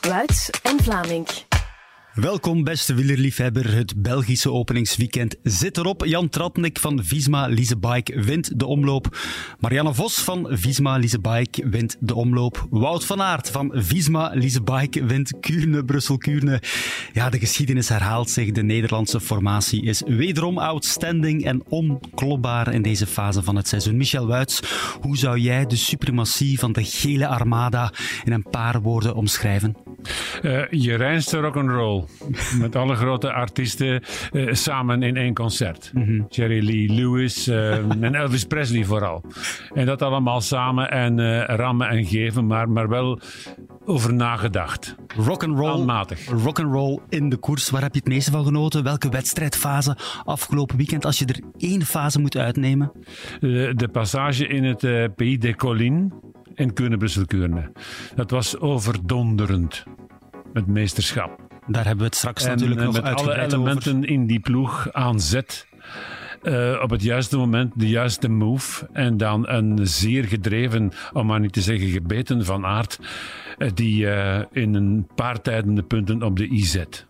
Wuits en Vlaming. Welkom, beste wielerliefhebber. Het Belgische openingsweekend zit erop. Jan Tratnik van Visma Bike wint de omloop. Marianne Vos van Visma Bike wint de omloop. Wout van Aert van Visma Bike wint Kuurne-Brussel-Kuurne. Ja, de geschiedenis herhaalt zich. De Nederlandse formatie is wederom outstanding en onklopbaar in deze fase van het seizoen. Michel Wuits, hoe zou jij de suprematie van de gele armada in een paar woorden omschrijven? Uh, je reinste rock'n'roll. Met alle grote artiesten uh, samen in één concert. Mm Jerry Lee Lewis uh, en Elvis Presley vooral. En dat allemaal samen en rammen en geven, maar, maar wel over nagedacht. Rock'n'roll. Rock'n'roll in de koers. Waar heb je het meeste van genoten? Welke wedstrijdfase afgelopen weekend? Als je er één fase moet uitnemen. De, de passage in het Pays des Collines in Kuurne-Brussel-Kuurne. Dat was overdonderend. Het meesterschap. Daar hebben we het straks natuurlijk nog met alle elementen in die ploeg aan zet. Uh, op het juiste moment de juiste move. En dan een zeer gedreven, om maar niet te zeggen gebeten van aard, uh, die uh, in een paar tijden de punten op de i zet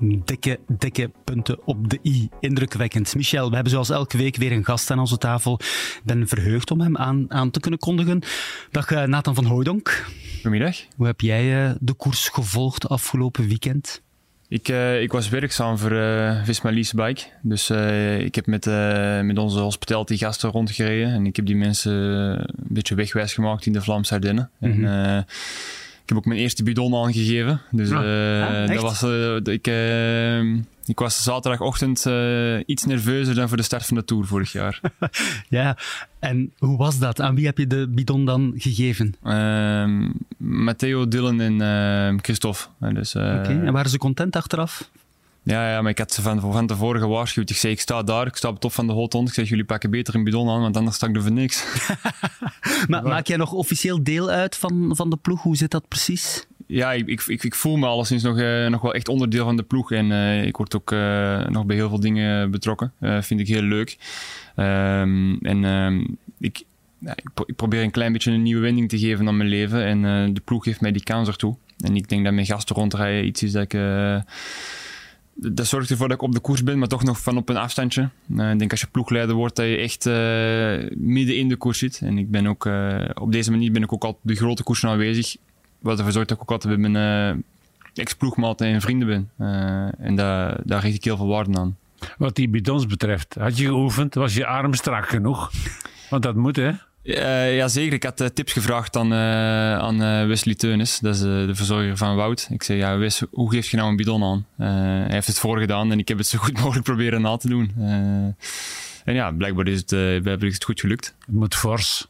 dikke, dikke punten op de i. Indrukwekkend. Michel, we hebben zoals elke week weer een gast aan onze tafel. Ik ben verheugd om hem aan, aan te kunnen kondigen. Dag uh, Nathan van Hooydonk. Goedemiddag. Hoe heb jij uh, de koers gevolgd afgelopen weekend? Ik, uh, ik was werkzaam voor Visma Lease Bike. Dus ik heb met, met onze hospitality gasten rondgereden. En ik heb die mensen een beetje wegwijs gemaakt in de Vlaamse Ardennen. Mm -hmm. En ik heb ook mijn eerste bidon aangegeven. Dus ah, dat was, ik, ik was zaterdagochtend iets nerveuzer dan voor de start van de Tour vorig jaar. ja, en hoe was dat? Aan wie heb je de bidon dan gegeven? Uh, Matteo, Dylan en uh, Christophe. Dus, Oké, okay. en waren ze content achteraf? Ja, ja, maar ik had ze van, van tevoren gewaarschuwd. Ik zei, ik sta daar, ik sta op top van de hotond. Ik zeg, jullie pakken beter een bidon aan, want anders sta ik er voor niks. maar maak jij nog officieel deel uit van, van de ploeg? Hoe zit dat precies? Ja, ik, ik, ik voel me alleszins nog, uh, nog wel echt onderdeel van de ploeg. En uh, ik word ook uh, nog bij heel veel dingen betrokken. vind ik heel leuk. Um, en um, ik, ja, ik, ik, probeer een klein beetje een nieuwe wending te geven aan mijn leven. En de ploeg geeft mij die kans ertoe. En ik denk dat mijn gasten rondrijden iets is dat ik dat zorgt ervoor dat ik op de koers ben, maar toch nog van op een afstandje. Uh, ik denk als je ploegleider wordt, dat je echt uh, midden in de koers zit. En ik ben ook, uh, op deze manier ben ik ook op de grote koersen aanwezig. Wat ervoor zorgt dat ik ook altijd bij mijn ex-ploegmaten en vrienden ben. en daar, daar richt ik heel veel waarde aan. Wat die bidons betreft, had je geoefend? Was je arm strak genoeg? Want dat moet, hè? Uh, ja, zeker. Ik had uh, tips gevraagd aan, uh, aan Wesley Teunis, dat is de verzorger van Wout. Ik zei, ja Wes, hoe geef je nou een bidon aan? hij heeft het voorgedaan en ik heb het zo goed mogelijk proberen na te doen. en ja, blijkbaar is het, is het goed gelukt. Het moet fors.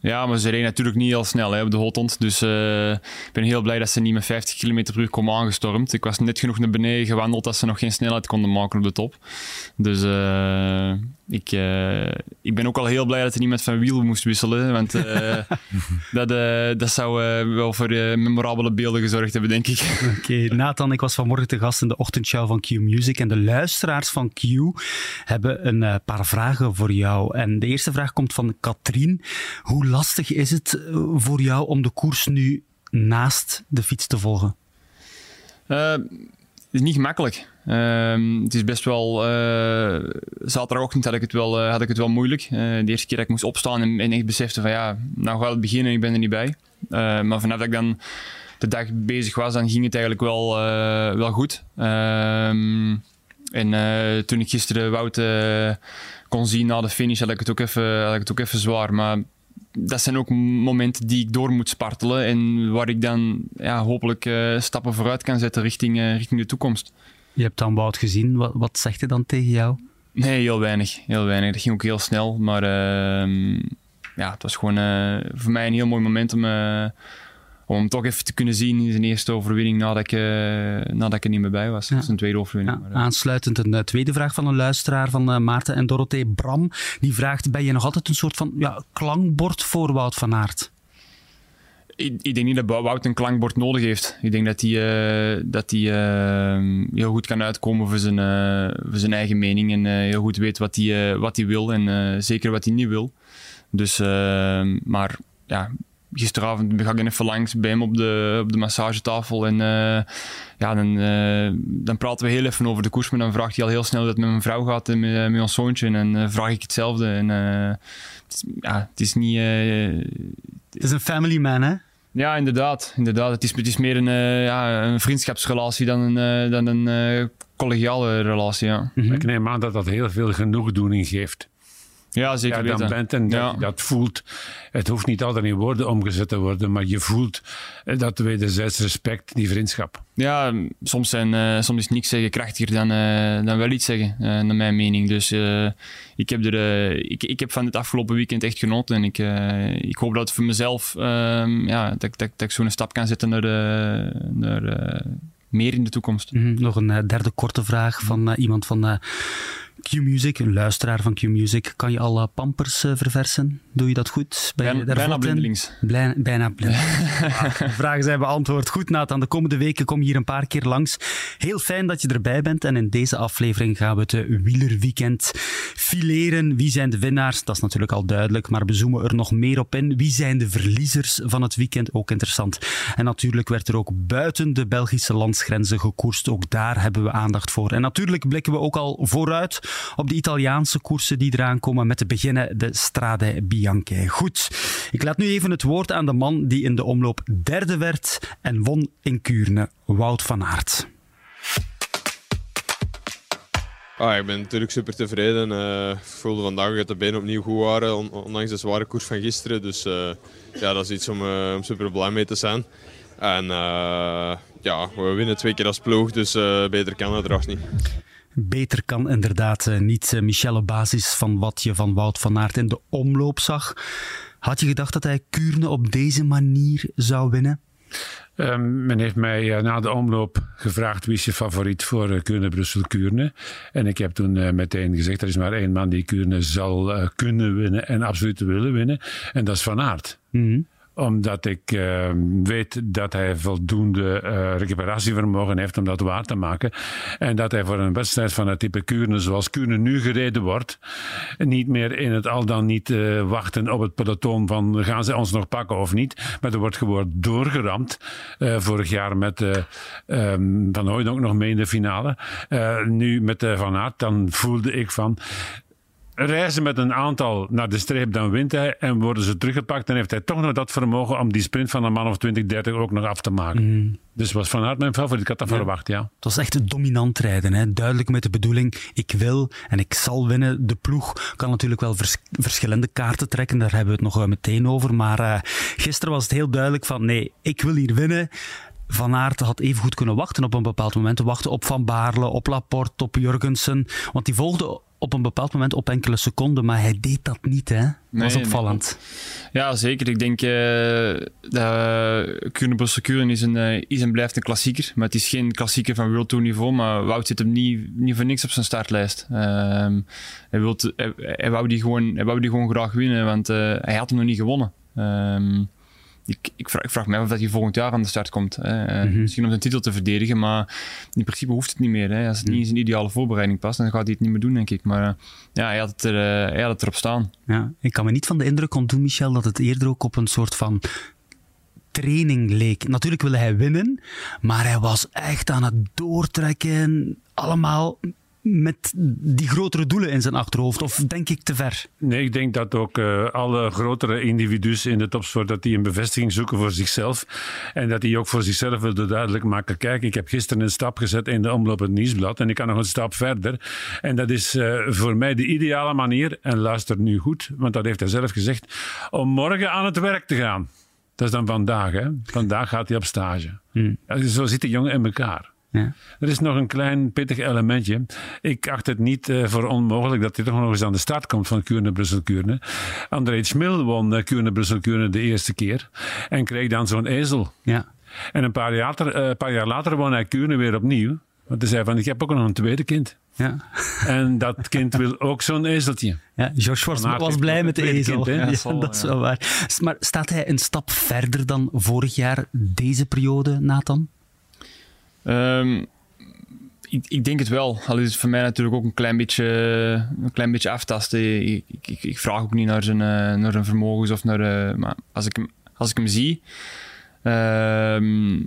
Ja, maar ze reden natuurlijk niet heel snel hè, op de Hotond. Dus uh, ik ben heel blij dat ze niet met 50 km per uur komen aangestormd. Ik was net genoeg naar beneden gewandeld dat ze nog geen snelheid konden maken op de top. Dus uh, ik, uh, ik ben ook al heel blij dat hij niet met van wiel moest wisselen. Want dat, dat zou wel voor memorabele beelden gezorgd hebben, denk ik. Oké, okay, Nathan, ik was vanmorgen te gast in de ochtendshow van Q Music. En de luisteraars van Q hebben een paar vragen voor jou. En de eerste vraag komt van Katrien. Hoe lastig is het eh, voor jou om de koers nu naast de fiets te volgen? Is niet gemakkelijk. Uh, het is best wel. Uh, zaterdagochtend had ik het wel, uh, had ik het wel moeilijk. de eerste keer dat ik moest opstaan en, en ik besefte van ja, nou gaat het beginnen en ik ben er niet bij. maar vanaf dat ik dan de dag bezig was, dan ging het eigenlijk wel, wel goed. Ehm, en toen ik gisteren Wout kon zien na de finish, had ik het ook even, had ik het ook even zwaar. Maar dat zijn ook momenten die ik door moet spartelen en waar ik dan ja, hopelijk uh, stappen vooruit kan zetten richting, uh, richting de toekomst. Je hebt dan Wout gezien, wat, wat zegt hij dan tegen jou? Nee, heel weinig. Heel weinig. Dat ging ook heel snel, maar uh, ja, het was gewoon uh, voor mij een heel mooi moment om om toch even te kunnen zien in zijn eerste overwinning nadat ik, uh, nadat ik er niet meer bij was. Ja. Zijn tweede overwinning. Ja, aansluitend een uh, tweede vraag van een luisteraar van Maarten en Dorothee Bram. Die vraagt, ben je nog altijd een soort van ja, klankbord voor Wout van Aert? Ik, ik, denk niet dat Wout een klankbord nodig heeft. Ik denk dat hij, dat hij heel goed kan uitkomen voor zijn, voor zijn eigen mening en heel goed weet wat hij, wat hij wil en zeker wat hij niet wil. Dus, maar ja, gisteravond ga ik even langs bij hem op de, op de massagetafel. En ja, dan, dan praten we heel even over de koers. Maar dan vraagt hij al heel snel dat het met mijn vrouw gaat en met, met ons zoontje. En dan vraag ik hetzelfde. En het, ja, het is niet... het is een family man, hè? Ja, inderdaad. inderdaad. Het, is, het is meer een, ja, een vriendschapsrelatie dan een, dan een collegiale relatie. Ja. Ik neem aan dat dat heel veel genoegdoening geeft. Ja, zeker ja, dan bent en dat, dat, voelt. Het hoeft niet altijd in woorden omgezet te worden, maar je voelt eh, dat wederzijds respect, die vriendschap. Ja, soms, zijn, uh, soms is niks zeggen krachtiger dan, uh, dan wel iets zeggen, uh, naar mijn mening. Dus ik, heb er, ik, ik heb van het afgelopen weekend echt genoten. En ik, ik hoop dat voor mezelf ehm, ja, dat, dat, dat ik zo'n stap kan zetten naar, naar meer in de toekomst. Mhm, nog een derde korte vraag van iemand van Q-Music, een luisteraar van Q-Music. Kan je al uh, pampers uh, verversen? Doe je dat goed? Ben je bijna blindelings. Blij, bijna blindelings. de vragen zijn beantwoord. Goed, Nathan. De komende weken kom je hier een paar keer langs. Heel fijn dat je erbij bent. En in deze aflevering gaan we het uh, wielerweekend fileren. Wie zijn de winnaars? Dat is natuurlijk al duidelijk. Maar we zoomen er nog meer op in. Wie zijn de verliezers van het weekend? Ook interessant. En natuurlijk werd er ook buiten de Belgische landsgrenzen gekoerst. Ook daar hebben we aandacht voor. En natuurlijk blikken we ook al vooruit op de Italiaanse koersen die eraan komen met te beginnen de Strade Bianche. Goed, ik laat nu even het woord aan de man die in de omloop derde werd en won in Kuurne, Wout van Aert. Ah, ik ben natuurlijk super tevreden. Uh, ik voelde vandaag dat de benen opnieuw goed waren, ondanks de zware koers van gisteren. Dus uh, ja, dat is iets om, uh, om super blij mee te zijn. En ja, we winnen twee keer als ploeg, dus beter kan het er niet. Beter kan inderdaad eh, niet. Eh, Michel, op basis van wat je van Wout van Aert in de omloop zag. Had je gedacht dat hij Kuurne op deze manier zou winnen? Um, men heeft mij uh, na de omloop gevraagd wie is je favoriet voor uh, Kuurne, Brussel, Kuurne. En ik heb toen uh, meteen gezegd, er is maar één man die Kuurne zal kunnen winnen en absoluut willen winnen. En dat is Van Aert. Mm omdat ik uh, weet dat hij voldoende uh, recuperatievermogen heeft om dat waar te maken. En dat hij voor een wedstrijd van het type Kuurne, zoals Kuurne nu gereden wordt, niet meer in het al dan niet uh, wachten op het peloton van gaan ze ons nog pakken of niet. Maar er wordt gewoon doorgeramd. vorig jaar met um, Van Ooyen ook nog mee in de finale. nu met Van Aert, dan voelde ik van reizen met een aantal naar de streep, dan wint hij. En worden ze teruggepakt, dan heeft hij toch nog dat vermogen om die sprint van een man of 20, 30 ook nog af te maken. Mm. Dus was Van Aert mijn favoriet. Ik had dat verwacht, ja. Het was echt dominant rijden. Hè? Duidelijk met de bedoeling, ik wil en ik zal winnen. De ploeg kan natuurlijk wel verschillende kaarten trekken. Daar hebben we het nog meteen over. Maar uh, gisteren was het heel duidelijk van, nee, ik wil hier winnen. Van Aert had even goed kunnen wachten op een bepaald moment. Wachten op Van Baarle, op Laporte, op Jurgensen. Want die volgden op een bepaald moment op enkele seconden, maar hij deed dat niet, hè? Dat was opvallend. ja, zeker. Ik denk uh, dat Kuurne is een, uh, is en blijft een klassieker. Maar het is geen klassieker van World Tour niveau, maar Wout zit hem niet, niet voor niks op zijn startlijst. Uh, hij, wilt, hij, hij, wou die gewoon, hij wou die gewoon graag winnen, want uh, hij had hem nog niet gewonnen. Um, ik, ik, vraag, ik vraag me af of dat hij volgend jaar aan de start komt. Hè. Mm Misschien om zijn titel te verdedigen, maar in principe hoeft het niet meer. Hè. Als het niet in zijn ideale voorbereiding past, dan gaat hij het niet meer doen, denk ik. Maar uh, ja, hij had, het er, uh, hij had het erop staan. Ja, ik kan me niet van de indruk ontdoen, Michel, dat het eerder ook op een soort van training leek. Natuurlijk wilde hij winnen, maar hij was echt aan het doortrekken. Allemaal met die grotere doelen in zijn achterhoofd? Of denk ik te ver? Nee, ik denk dat ook uh, alle grotere individuen in de topsport dat die een bevestiging zoeken voor zichzelf. En dat die ook voor zichzelf willen duidelijk maken. Kijk, ik heb gisteren een stap gezet in de omloop het nieuwsblad en ik kan nog een stap verder. En dat is uh, voor mij de ideale manier. En luister nu goed, want dat heeft hij zelf gezegd. Om morgen aan het werk te gaan. Dat is dan vandaag. Hè? Vandaag gaat hij op stage. Hmm. Zo zitten jongen in elkaar. Ja. Er is nog een klein pittig elementje. Ik acht het niet uh, voor onmogelijk dat hij toch nog eens aan de start komt van Kuurne-Brussel-Kuurne. André Schmil won uh, Kuurne-Brussel-Kuurne de eerste keer en kreeg dan zo'n ezel. Ja. En een paar jaar, later, uh, paar jaar later won hij Kuurne weer opnieuw. Want hij zei van, ik heb ook nog een tweede kind. Ja. En dat kind wil ook zo'n ezeltje. Ja, George was, was blij met de ezel. Kind, ja, ja, dat is wel waar. Maar staat hij een stap verder dan vorig jaar, deze periode, Nathan? Um, ik, ik, denk het wel. Al is het voor mij natuurlijk ook een klein beetje, een klein beetje aftasten. Ik, ik, ik vraag ook niet naar zijn, uh, naar zijn vermogens of naar. Uh, maar als ik, hem, als ik hem zie, ehm,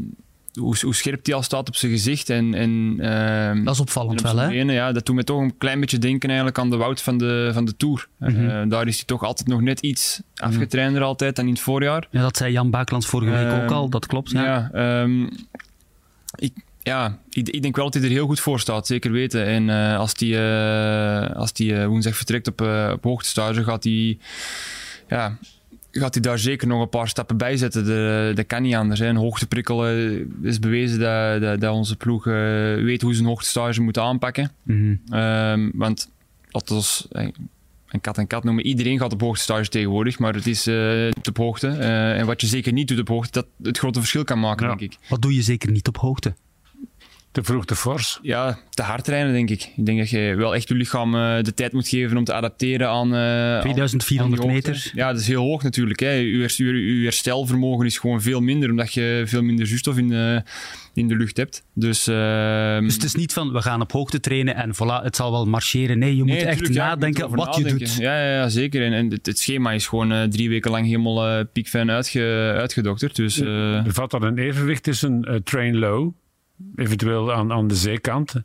hoe, hoe scherp hij al staat op zijn gezicht. En, en, ehm, Dat is opvallend en op wel, hè? ja, dat doet me toch een klein beetje denken eigenlijk aan de Wout van de, van de Tour. Mhm. Eh, daar is hij toch altijd nog net iets afgetrainder altijd dan in het voorjaar. Ja, dat zei Jan Baaklands vorige week ook al, dat klopt. Ja. Ja, ik, ja ik, ik denk wel dat hij er heel goed voor staat, zeker weten. En eh, als hij eh, als die, eh, woensdag vertrekt op, eh op hoogtestage, gaat hij, ja, gaat hij daar zeker nog een paar stappen bij zetten. Dat kan niet anders. Hè. Een hoogteprikkel eh, is bewezen dat, dat, dat onze ploeg eh, weet hoe ze een hoogtestage moet aanpakken. Mhm. Ehm, want althans, eh, een kat en kat noemen. Iedereen gaat op hoogtestage tegenwoordig, maar het is eh, op hoogte. Eh, en wat je zeker niet doet op hoogte, dat het grote verschil kan maken, Ja. denk ik. Wat doe je zeker niet op hoogte? Te vroeg te fors. Ja, te hard trainen, denk ik. Ik denk dat je wel echt je lichaam eh, de tijd moet geven om te adapteren aan... eh, aan- 2400 aan die hoogte. meter. Ja, dat is heel hoog natuurlijk. Hè. Uw herstelvermogen is gewoon veel minder, omdat je veel minder zuurstof in de, in de lucht hebt. Dus, ehm, Dus het is niet van, we gaan op hoogte trainen en voilà, het zal wel marcheren. Nee, je Nee, moet echt tuurlijk, ja, je moet nadenken erover wat je doet. Ja, ja, ja zeker. En, en het, het schema is gewoon eh, drie weken lang helemaal eh piekfijn uitge, uitgedokterd. Dus eh, Er valt dan een evenwicht tussen eh, train low, eventueel aan, aan de zeekant,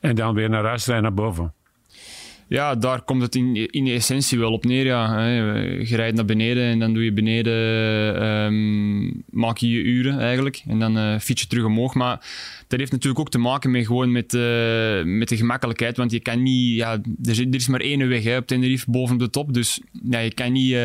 en dan weer naar huis rijden naar boven. Ja, daar komt het in, in de essentie wel op neer. Ja. Je rijdt naar beneden en dan doe je beneden, ehm, maak je je uren eigenlijk. En dan eh fiets je terug omhoog. Maar dat heeft natuurlijk ook te maken met, gewoon met, eh, met de gemakkelijkheid. Want je kan niet, ja, er, is, er is maar één weg hè, op Tenerife boven de top. Dus ja, je kan niet eh,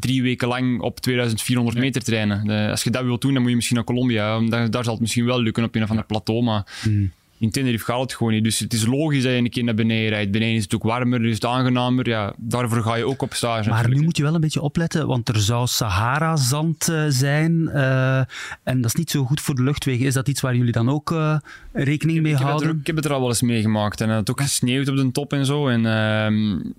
drie weken lang op 2400 meter trainen. Als je dat wilt doen, dan moet je misschien naar Colombia. Daar, daar zal het misschien wel lukken op een of ander plateau. Maar Hmm. In Tenerife gaat het gewoon niet. Dus het is logisch dat je een keer naar beneden rijdt. Beneden is het ook warmer, is het aangenamer. Ja, daarvoor ga je ook op stage. Maar natuurlijk. nu moet je wel een beetje opletten, want er zou Sahara-zand eh, zijn. eh, en dat is niet zo goed voor de luchtwegen. Is dat iets waar jullie dan ook eh, rekening mee ik, er, houden? ook- ik heb het er al wel eens meegemaakt. En het ook gesneeuwd op de top en zo. En ehm,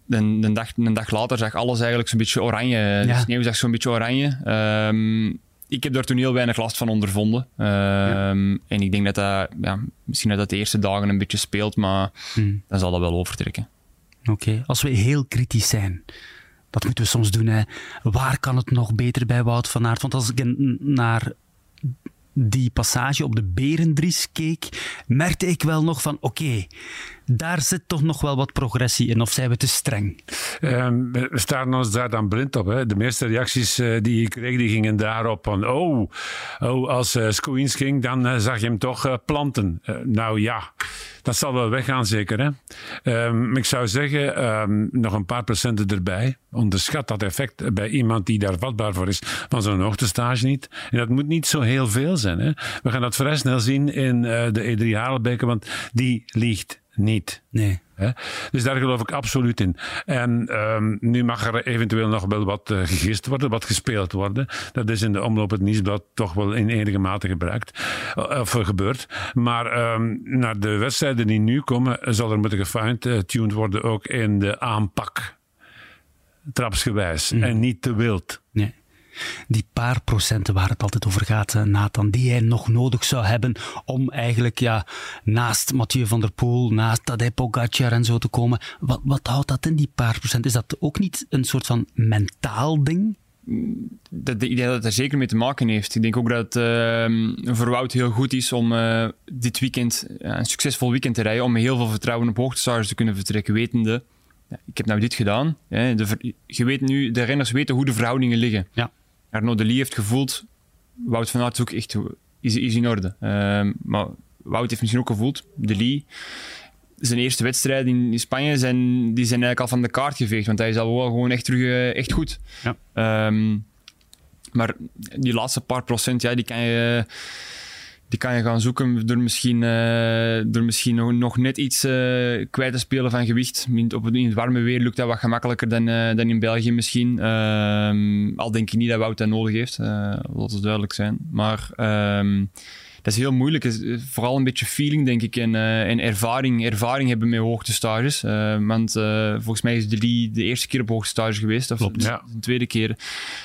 een, een, dag, een dag later zag alles eigenlijk zo'n beetje oranje. De Ja. sneeuw zag zo'n beetje oranje. Ehm, ik heb daar toen heel weinig last van ondervonden. Ehm, En ik denk dat dat, ja, misschien dat dat de eerste dagen een beetje speelt, maar Hmm. dan zal dat wel overtrekken. Oké, als we heel kritisch zijn, dat moeten we soms doen. Hè. Waar kan het nog beter bij Wout van Aert? Want als ik naar die passage op de Berendries keek, merkte ik wel nog van, oké, daar zit toch nog wel wat progressie in. Of zijn we te streng? Ehm, we staan ons daar dan blind op. Hè. De meeste reacties eh, die ik kreeg, die gingen daarop van... Oh, oh als uh, ging, dan eh, zag je hem toch planten. Nou ja, dat zal wel weggaan zeker. Hè. Ehm, ik zou zeggen, ehm, nog een paar procenten erbij. Onderschat dat effect bij iemand die daar vatbaar voor is van zo'n hoogtestage niet. En dat moet niet zo heel veel zijn. Hè. We gaan dat vrij snel zien in de E3 Halenbeke, want die liegt niet. Nee. Dus daar geloof ik absoluut in. En um, nu mag er eventueel nog wel wat uh, gegist worden, wat gespeeld worden. Dat is in de omloop het nieuwsblad toch wel in enige mate gebruikt, of uh, gebeurd. Maar um, naar de wedstrijden die nu komen, zal er moeten gefine-tuned worden ook in de aanpak. Trapsgewijs. Mm. En niet te wild. Nee die paar procenten waar het altijd over gaat, Nathan, die hij nog nodig zou hebben om eigenlijk ja, naast Mathieu van der Poel, naast Tadej Pogacar en zo te komen. Wat, wat houdt dat in, die paar procent? Is dat ook niet een soort van mentaal ding? Dat, ik denk dat het er zeker mee te maken heeft. Ik denk ook dat het uh, voor Wout heel goed is om uh, dit weekend, uh, een succesvol weekend te rijden, om met heel veel vertrouwen op hoogtestage te kunnen vertrekken, wetende, ja, ik heb nou dit gedaan. Hè, de, je weet nu, de renners weten hoe de verhoudingen liggen. Ja. Arnaud Delis heeft gevoeld, Wout van Aert ook echt is, is in orde. Uh, maar Wout heeft misschien ook gevoeld, Delis, zijn eerste wedstrijd in, in, Spanje, zijn, die zijn eigenlijk al van de kaart geveegd, want hij is al wel gewoon echt terug uh, echt goed. Ja. Um, maar die laatste paar procent, ja, die kan je, die kan je gaan zoeken door misschien, uh, door misschien nog, nog net iets uh, kwijt te spelen van gewicht. In, op, in het warme weer lukt dat wat gemakkelijker dan, uh, dan in België misschien. Um, al denk ik niet dat Wout dat nodig heeft, laat het duidelijk zijn. Maar um, dat is heel moeilijk. Vooral een beetje feeling, denk ik, en, en ervaring, ervaring hebben met hoogtestages. want volgens mij is de, de eerste keer op hoogtestage geweest, of Klopt, de, ja. de tweede keer.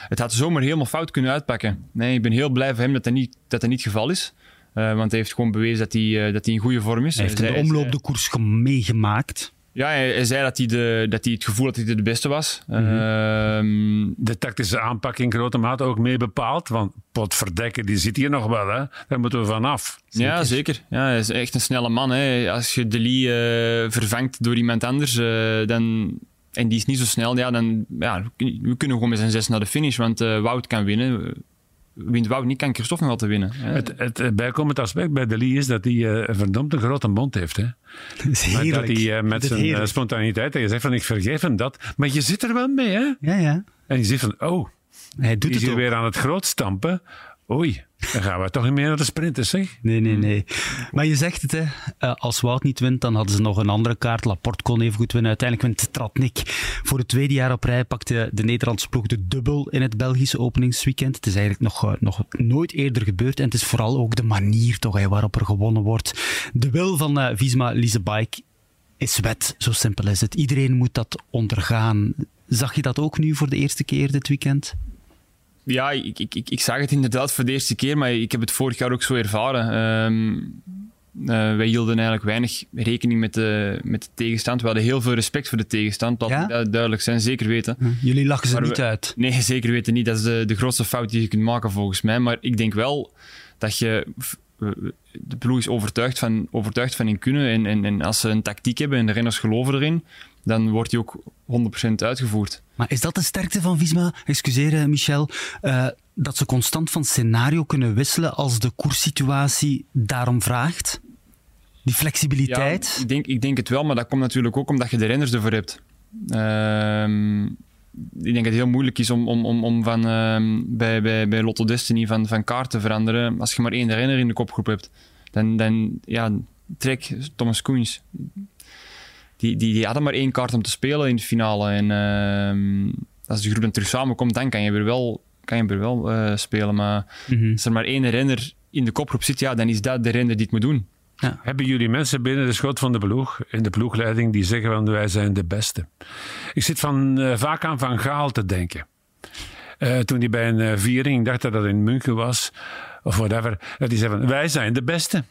Het had zomaar helemaal fout kunnen uitpakken. Nee, ik ben heel blij voor hem dat dat niet, dat dat niet het geval is. Uh, want hij heeft gewoon bewezen dat hij, uh, dat hij in goede vorm is. Hij heeft in de omloop de koers meegemaakt. Ja, hij, hij zei dat hij, de, dat hij het gevoel had dat hij de beste was. Mhm. Ehm, De tactische aanpak in grote mate ook mee bepaald. Want potverdekken, die zit hier nog wel. Hè? Daar moeten we vanaf. Ja, zeker. Ja, hij is echt een snelle man. Hè. Als je Deli eh vervangt door iemand anders, eh, dan, en die is niet zo snel, ja, dan ja, we kunnen gewoon met zijn zes naar de finish. Want eh, Wout kan winnen. Wint Wout niet, kan Christophe nog wel te winnen. hè. Het, het eh, bijkomend aspect bij De Lee is dat hij eh, een verdomd een grote mond heeft. Hè? Dat is Maar dat hij eh, met Dat zijn heerlijk. spontaniteit, en je zegt van ik vergeef hem dat. Maar je zit er wel mee, hè? Ja, ja. En je zegt van, oh, Hij doet is het hier ook. weer aan het grootstampen. Oei, dan gaan we toch niet meer naar de sprinters, zeg. Nee, nee, nee. Maar je zegt het, hè. Eh, als Wout niet wint, dan hadden ze nog een andere kaart. Laporte kon even goed winnen. Uiteindelijk wint Tratnik. Voor het tweede jaar op rij pakte de Nederlandse ploeg de dubbel in het Belgische openingsweekend. Het is eigenlijk nog, eh, nog nooit eerder gebeurd. En het is vooral ook de manier toch, hè, waarop er gewonnen wordt. De wil van eh, Visma Lisebike is wet. Zo simpel is het. Iedereen moet dat ondergaan. Zag je dat ook nu voor de eerste keer dit weekend? Ja, ik, ik, ik, ik zag het inderdaad voor de eerste keer, maar ik heb het vorig jaar ook zo ervaren. Ehm, eh, wij hielden eigenlijk weinig rekening met de, met de tegenstand. We hadden heel veel respect voor de tegenstand, Ja? dat duidelijk zijn, zeker weten. Jullie lachen ze Maar niet we- uit. Nee, zeker weten niet. Dat is de, de grootste fout die je kunt maken volgens mij. Maar ik denk wel dat je... De ploeg is overtuigd van, overtuigd van in kunnen. En, en, en als ze een tactiek hebben en de renners geloven erin, dan wordt die ook 100% uitgevoerd. Maar is dat de sterkte van Visma? Excuseer, eh, Michel. eh, dat ze constant van scenario kunnen wisselen als de koerssituatie daarom vraagt? Die flexibiliteit? Ja, ik, denk, ik denk het wel, maar dat komt natuurlijk ook omdat je de renners ervoor hebt. Ehm, ik denk dat het heel moeilijk is om, om, om, om van, ehm, bij, bij, bij Lotto Destiny van, van kaart te veranderen als je maar één renner in de kopgroep hebt. Dan, dan ja, trek Thomas Koens. Die, die, die hadden maar één kaart om te spelen in de finale. En ehm, als de groep dan terug samenkomt, dan kan je weer wel, kan je weer wel eh, spelen. Maar Mhm. als er maar één renner in de kopgroep zit, ja, dan is dat de renner die het moet doen. Hebben jullie mensen binnen de schot van de ploeg, in de ploegleiding, die zeggen van wij zijn de beste? Ik zit van, eh, vaak aan Van Gaal te denken. Eh, toen hij bij een eh, viering, ik dacht dat dat in München was, of whatever, dat hij zei van wij zijn de beste.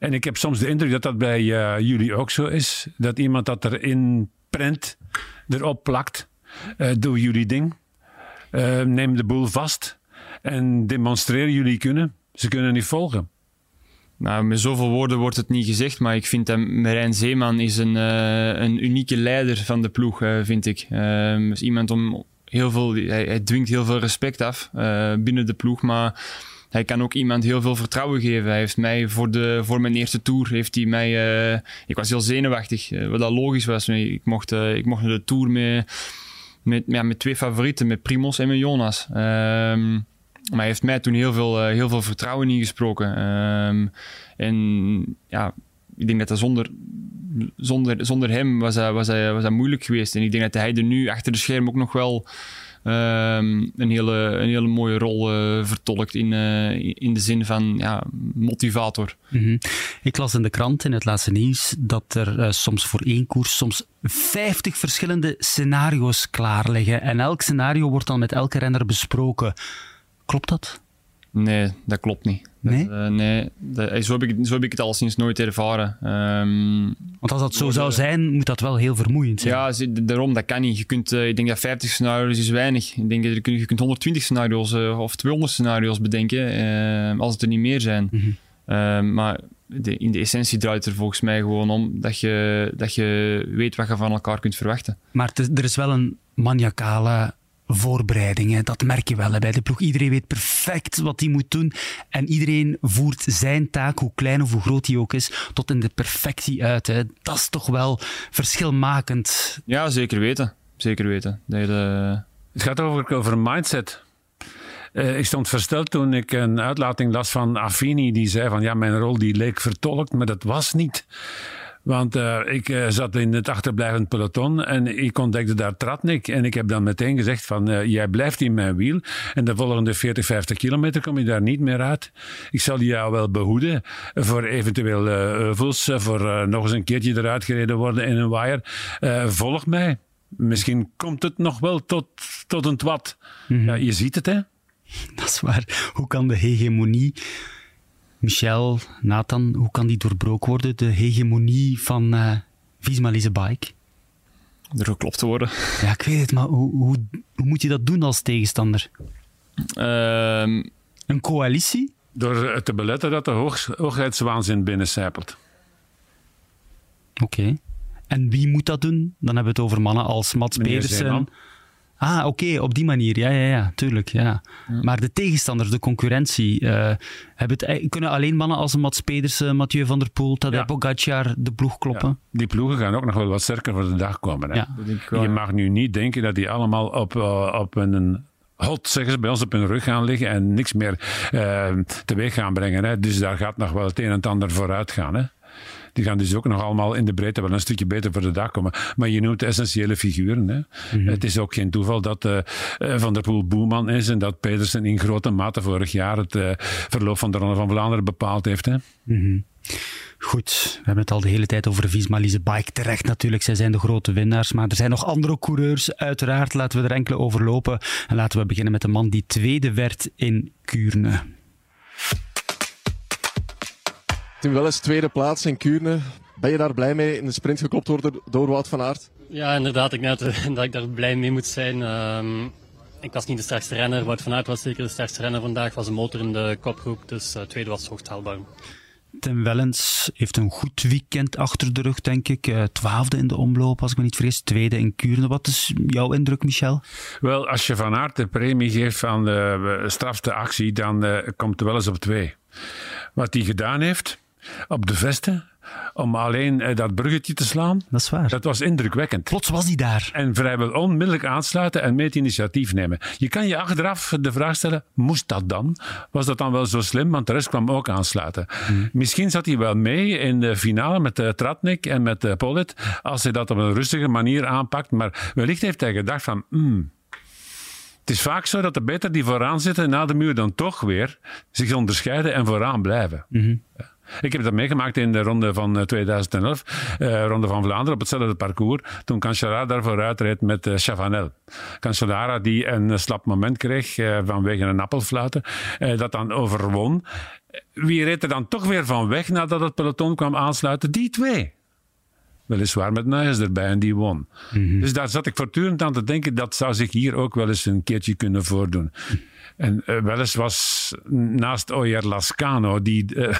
En ik heb soms de indruk dat dat bij eh, jullie ook zo is. Dat iemand dat erin prent, erop plakt. Eh, doe jullie ding. Eh, neem de boel vast. En demonstreer jullie kunnen. Ze kunnen niet volgen. Nou, met zoveel woorden wordt het niet gezegd, maar ik vind dat Marijn Zeeman is een, een unieke leider van de ploeg, vind ik. Ehm is iemand om heel veel, hij, hij dwingt heel veel respect af binnen de ploeg, maar hij kan ook iemand heel veel vertrouwen geven. Hij heeft mij voor, de, voor mijn eerste tour, heeft hij mij, eh, ik was heel zenuwachtig, eh, wat dat logisch was. Ik mocht, eh, ik mocht naar de tour met, met, ja, met twee favorieten, met Primos en met Jonas. Ehm, maar hij heeft mij toen heel veel, heel veel vertrouwen ingesproken. Ehm, en ja, ik denk dat dat zonder, zonder, zonder hem was dat, was, dat, was dat moeilijk geweest. En ik denk dat hij er nu achter de scherm ook nog wel ehm, een, hele, een hele mooie rol eh, vertolkt. In, eh, in de zin van ja, motivator. Mhm. Ik las in de krant, in het laatste nieuws, dat er eh, soms voor één koers soms 50 verschillende scenario's klaar liggen. En elk scenario wordt dan met elke renner besproken. Klopt dat? Nee, dat klopt niet. Nee? Dat, eh, nee dat, zo, heb ik, het- zo heb ik het al sinds nooit ervaren. Ehm, Want als dat zo zou zijn, moet dat wel heel vermoeiend zijn. Ja, daarom, dat kan niet. Je kunt, eh, ik denk dat 50 scenario's is weinig. Ik denk dat je, kunt- je kunt 120 scenario's eh, of 200 scenario's bedenken, eh, als het er niet meer zijn. Mhm. Eh, maar de, in de essentie draait het er volgens mij gewoon om dat je, dat je weet wat je van elkaar kunt verwachten. Maar er is wel een maniacale voorbereiding. Hè. Dat merk je wel hè, bij de ploeg. Iedereen weet perfect wat hij moet doen. En iedereen voert zijn taak, hoe klein of hoe groot die ook is, tot in de perfectie uit. Hè. Dat is toch wel verschilmakend. Ja, zeker weten. Zeker weten. De- Het gaat over, over mindset. Eh, ik stond versteld toen ik een uitlating las van Affini. Die zei van ja, mijn rol die leek vertolkt, maar dat was niet. Want eh, ik eh, zat in het achterblijvend peloton en ik ontdekte daar Tratnik. En ik heb dan meteen gezegd van eh, jij blijft in mijn wiel. En de volgende 40, 50 kilometer kom je daar niet meer uit. Ik zal jou wel behoeden voor eventueel eh, voor nog eens een keertje eruit gereden worden in een. Eh, volg mij. Misschien komt het nog wel tot, tot een twat. Ja, je ziet het, hè? Dat is waar. Hoe kan de hegemonie, Michel, Nathan, hoe kan die doorbroken worden? De hegemonie van eh, Visma Lise Bike? Er geklopt te worden. Ja, ik weet het, maar hoe, hoe, hoe moet je dat doen als tegenstander? Ehm, Een coalitie? Door te beletten dat de hoog, hoogheidswaanzin binnencijpelt. Oké. En wie moet dat doen? Dan hebben we het over mannen als Mats Meneer Pedersen. Zeeman. Ah, oké, op die manier. Ja, ja, ja, tuurlijk. Ja. Maar de tegenstanders, de concurrentie, eh, hebben het, kunnen alleen mannen als Mats Pedersen, Mathieu van der Poel, Tadej Ja. Pogacar de ploeg kloppen? Ja. Die ploegen gaan ook nog wel wat sterker voor de dag komen. Hè? Ja. dat denk ik wel. Je mag nu niet denken dat die allemaal op, eh, op een hot, zeggen ze bij ons, op hun rug gaan liggen en niks meer eh, teweeg gaan brengen. Hè? Dus daar gaat nog wel het een en het ander vooruit gaan. Hè? Die gaan dus ook nog allemaal in de breedte wel een stukje beter voor de dag komen. Maar je noemt de essentiële figuren. Hè? Het is ook geen toeval dat eh, Van der Poel boeman is en dat Pedersen in grote mate vorig jaar het eh, verloop van de Ronde van Vlaanderen bepaald heeft. Hè? Goed, we hebben het al de hele tijd over Visma Lise Bike. Terecht natuurlijk, zij zijn de grote winnaars. Maar er zijn nog andere coureurs, uiteraard. Laten we er enkele overlopen. En laten we beginnen met de man die tweede werd in Kuurne. Tim Welles, tweede plaats in Kuurne. Ben je daar blij mee in de sprint geklopt door, door Wout van Aert? Ja, inderdaad. Ik denk dat, dat ik daar blij mee moet zijn. Ehm, ik was niet de sterkste renner. Wout van Aert was zeker de sterkste renner vandaag. was een motor in de kopgroep, dus eh, tweede was hoogst haalbaar. Tim Wellens heeft een goed weekend achter de rug, denk ik. Eh, Twaalfde in de omloop, als ik me niet vergis. Tweede in Kuurne. Wat is jouw indruk, Michel? Wel, als je Van Aert de premie geeft van de eh, strafste actie, dan komt er wel eens op twee. Wat hij gedaan heeft op de vesten, om alleen eh, dat bruggetje te slaan, Dat is waar. dat was indrukwekkend. Plots was hij daar. En vrijwel onmiddellijk aansluiten en mee het initiatief nemen. Je kan je achteraf de vraag stellen, moest dat dan? Was dat dan wel zo slim? Want de rest kwam ook aansluiten. Misschien zat hij wel mee in de finale met uh, Tratnik en met uh, Polit, als hij dat op een rustige manier aanpakt. Maar wellicht heeft hij gedacht van... hmm, het is vaak zo dat de beter die vooraan zitten na de muur dan toch weer zich onderscheiden en vooraan blijven. Ja. Ik heb dat meegemaakt in de ronde van 2011, uh, Ronde van Vlaanderen, op hetzelfde parcours. Toen Cancellara daar vooruit reed met uh, Chavanel. Cancellara die een slap moment kreeg vanwege een appelfluiten, dat dan overwon. Wie reed er dan toch weer van weg nadat het peloton kwam aansluiten? Die twee. Weliswaar met Nuyens erbij en die won. Mm-hmm. Dus daar zat ik voortdurend aan te denken, dat zou zich hier ook wel eens een keertje kunnen voordoen. En uh, wel eens was naast Oyer Lascano, die uh,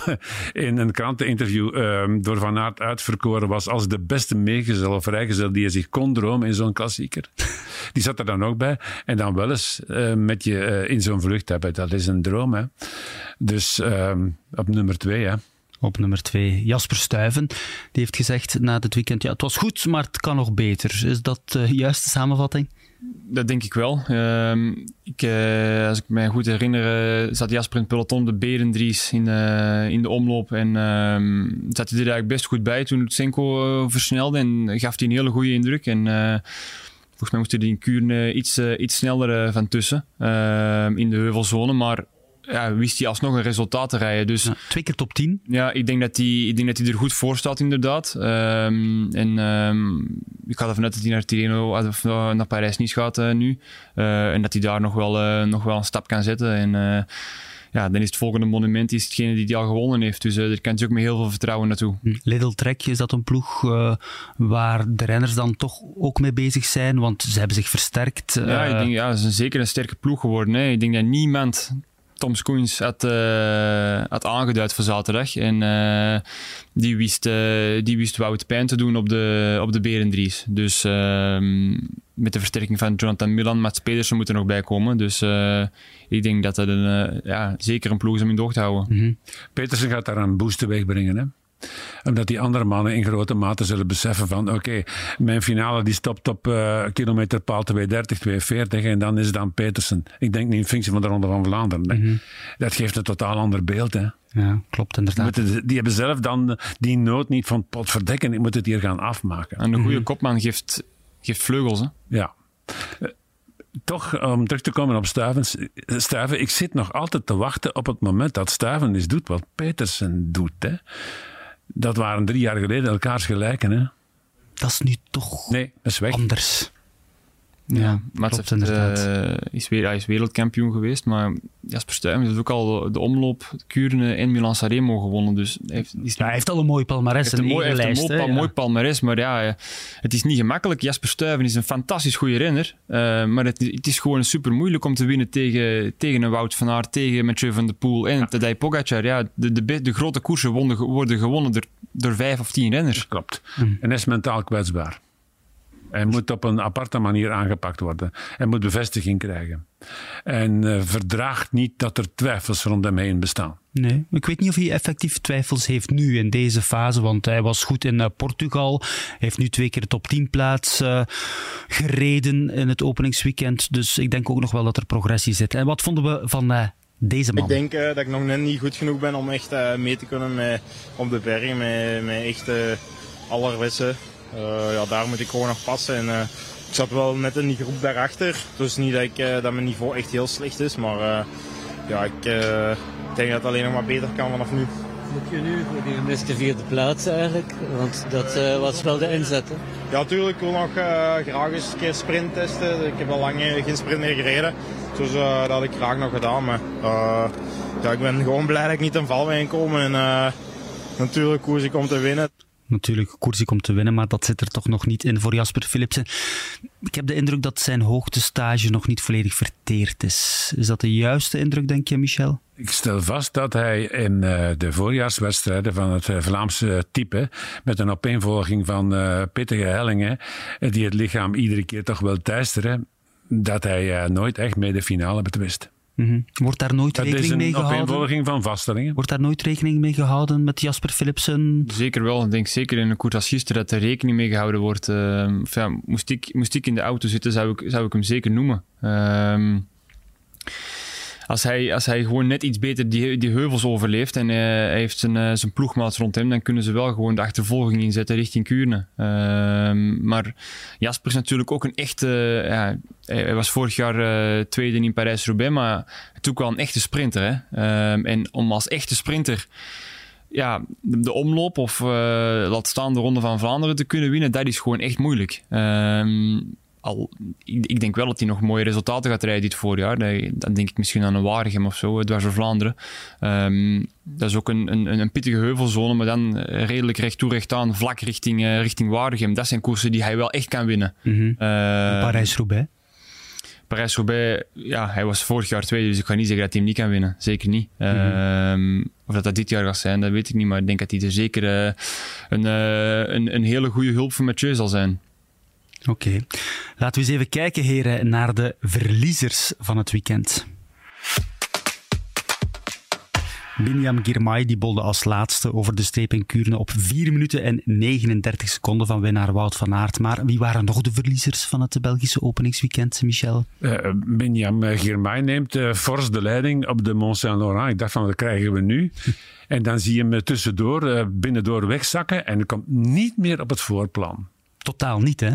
in een kranteninterview uh, door Van Aert uitverkoren was als de beste meegezel of vrijgezel die je zich kon dromen in zo'n klassieker. Die zat er dan ook bij. En dan wel eens uh, met je in zo'n vlucht hebben. Dat is een droom. Hè? Dus op nummer twee. Hè? Op nummer twee, Jasper Stuyven. Die heeft gezegd na dit weekend, ja, het was goed, maar het kan nog beter. Is dat de juiste samenvatting? Dat denk ik wel. Uh, ik, uh, als ik me goed herinner, uh, zat Jasper in het peloton de Berendries in in de omloop. En uh, zat hij er eigenlijk best goed bij toen Senko versnelde. En gaf hij een hele goede indruk. En volgens mij moest hij in Kuurne iets, iets sneller van tussen. ehm, in de heuvelzone. Maar ja, wist hij alsnog een resultaat te rijden. Dus, ja, twee keer top 10. Ja, ik denk dat hij, ik denk dat hij er goed voor staat, inderdaad. Um, en um, ik had ervan uit dat hij naar Tirreno of naar Parijs-Nice gaat uh, nu. Uh, en dat hij daar nog wel, uh, nog wel een stap kan zetten. En ja, dan is het volgende monument is hetgene die hij al gewonnen heeft. Dus daar kan hij ook met heel veel vertrouwen naartoe. Lidl Trek, is dat een ploeg waar de renners dan toch ook mee bezig zijn? Want ze hebben zich versterkt. Ja, ik denk, ja, het is zeker een sterke ploeg geworden. Hè. Ik denk dat niemand Tom Skoens had, uh, had aangeduid voor zaterdag. En uh, die, wist, uh, die wist Wout pijn te doen op de, op de Berendries. Dus ehm, met de versterking van Jonathan Milan, Mats Pedersen moet er nog bij komen. Dus ik denk dat dat een, ja, zeker een ploeg is om in de oog te houden. Mm-hmm. Petersen gaat daar een boost teweeg brengen, hè? Omdat die andere mannen in grote mate zullen beseffen van oké, okay, mijn finale die stopt op uh, kilometerpaal 230, 240 en dan is het dan Petersen. Ik denk niet in functie van de Ronde van Vlaanderen. Mm-hmm. Dat geeft een totaal ander beeld. Hè. Ja, klopt inderdaad. Die, die hebben zelf dan die nood niet van pot verdekken, ik moet het hier gaan afmaken. En een goede mm-hmm. kopman geeft, geeft vleugels. Hè? Ja. Uh, toch, om terug te komen op Stuiven, Stuiven, ik zit nog altijd te wachten op het moment dat Stuiven eens doet wat Petersen doet. Hè. Dat waren drie jaar geleden elkaars gelijken. Hè? Dat is nu toch nee, dat is weg. anders. Ja, Mats klopt inderdaad. eh, is, weer, hij is wereldkampioen geweest, maar Jasper Stuyven heeft ook al de, de omloop, Kuurne en Milan Sanremo gewonnen. Dus hij heeft, is Ja, hij heeft al een mooi palmarès, heeft een, mooi, hij heeft een mooi, pa- ja. mooi palmarès, maar ja, eh, het is niet gemakkelijk. Jasper Stuyven is een fantastisch goede renner, eh, maar het, is- het is gewoon super moeilijk om te winnen tegen, tegen een Wout van Aert, tegen Mathieu van der Poel en Tadej Pogacar. Ja, de, de, grote koersen worden gewonnen door, door vijf of tien renners. Klopt. En hij is mentaal kwetsbaar. Hij moet op een aparte manier aangepakt worden. Hij moet bevestiging krijgen. En eh, verdraagt niet dat er twijfels rond hem heen bestaan. Nee, ik weet niet of hij effectief twijfels heeft nu in deze fase, want hij was goed in eh, Portugal. Hij heeft nu twee keer de top 10 plaats eh, gereden in het openingsweekend. Dus ik denk ook nog wel dat er progressie zit. En wat vonden we van eh, deze man? Ik denk eh, dat ik nog net niet goed genoeg ben om echt eh, mee te kunnen met, op de berg, met, met echt allerwisse. Eh, ja, daar moet ik gewoon nog passen. En, eh, ik zat wel net in die groep daarachter, dus niet dat, ik, eh, dat mijn niveau echt heel slecht is, maar eh, ja, ik eh, denk dat het alleen nog maar beter kan vanaf nu. Moet je nu voor die gemiste vierde plaats eigenlijk? Want dat eh, was wel de inzet. Hè? Ja, natuurlijk. Ik wil nog eh, graag eens een keer sprint testen. Ik heb al lang eh, geen sprint meer gereden. Dus eh, dat had ik graag nog gedaan. Maar eh, ja, ik ben gewoon blij dat ik niet ten val ben gekomen. En eh, natuurlijk koers ik om te winnen. Natuurlijk, koers om te winnen, maar dat zit er toch nog niet in voor Jasper Philipsen. Ik heb de indruk dat zijn hoogtestage nog niet volledig verteerd is. Is dat de juiste indruk, denk je, Michel? Ik stel vast dat hij in eh, de voorjaarswedstrijden van het eh, Vlaamse type, met een opeenvolging van eh, pittige hellingen, die het lichaam iedere keer toch wel teisteren, dat hij nooit echt mee de finale betwist. Mhm. Wordt daar nooit Dat rekening mee een gehouden? opeenvolging van vaststellingen. Wordt daar nooit rekening mee gehouden met Jasper Philipsen? Zeker wel. Ik denk zeker in een koers als gisteren dat er rekening mee gehouden wordt. Of ja, moest, ik, moest ik in de auto zitten, zou ik, zou ik hem zeker noemen. Ehm, als, hij, als hij gewoon net iets beter die, die heuvels overleeft en eh, hij heeft zijn, eh, zijn ploegmaats rond hem, dan kunnen ze wel gewoon de achtervolging inzetten richting Kuurne. Ehm, maar Jasper is natuurlijk ook een echte... ja, hij was vorig jaar eh, tweede in Parijs-Roubaix, maar toen wel een echte sprinter. Hè? Ehm, en om als echte sprinter ja, de, omloop of eh, laat staan de Ronde van Vlaanderen te kunnen winnen, dat is gewoon echt moeilijk. Ehm, al, ik, ik denk wel dat hij nog mooie resultaten gaat rijden dit voorjaar. Dan denk ik misschien aan een Waregem of zo, dwars door Vlaanderen. Ehm, dat is ook een, een, een pittige heuvelzone, maar dan redelijk recht toe, recht aan, vlak richting, eh, richting Waregem. Dat zijn koersen die hij wel echt kan winnen. Mhm. Eh, Parijs-Roubaix. Parijs-Roubaix, ja, hij was vorig jaar tweede, dus ik ga niet zeggen dat hij hem niet kan winnen. Zeker niet. Ehm, of dat dat dit jaar gaat zijn, dat weet ik niet. Maar ik denk dat hij er zeker eh, een, eh, een, een hele goede hulp voor Mathieu zal zijn. Oké. Laten we eens even kijken, heren, naar de verliezers van het weekend. Binyam Girmay die bolde als laatste over de streep in Kuurne op 4 minuten en 39 seconden van winnaar Wout van Aert. Maar wie waren nog de verliezers van het Belgische openingsweekend, Michel? Eh Benjam Girmay neemt eh, fors de leiding op de Mont Saint-Laurent. Ik dacht van, dat krijgen we nu. En dan zie je hem tussendoor, eh, binnendoor wegzakken en komt niet meer op het voorplan. Totaal niet, hè?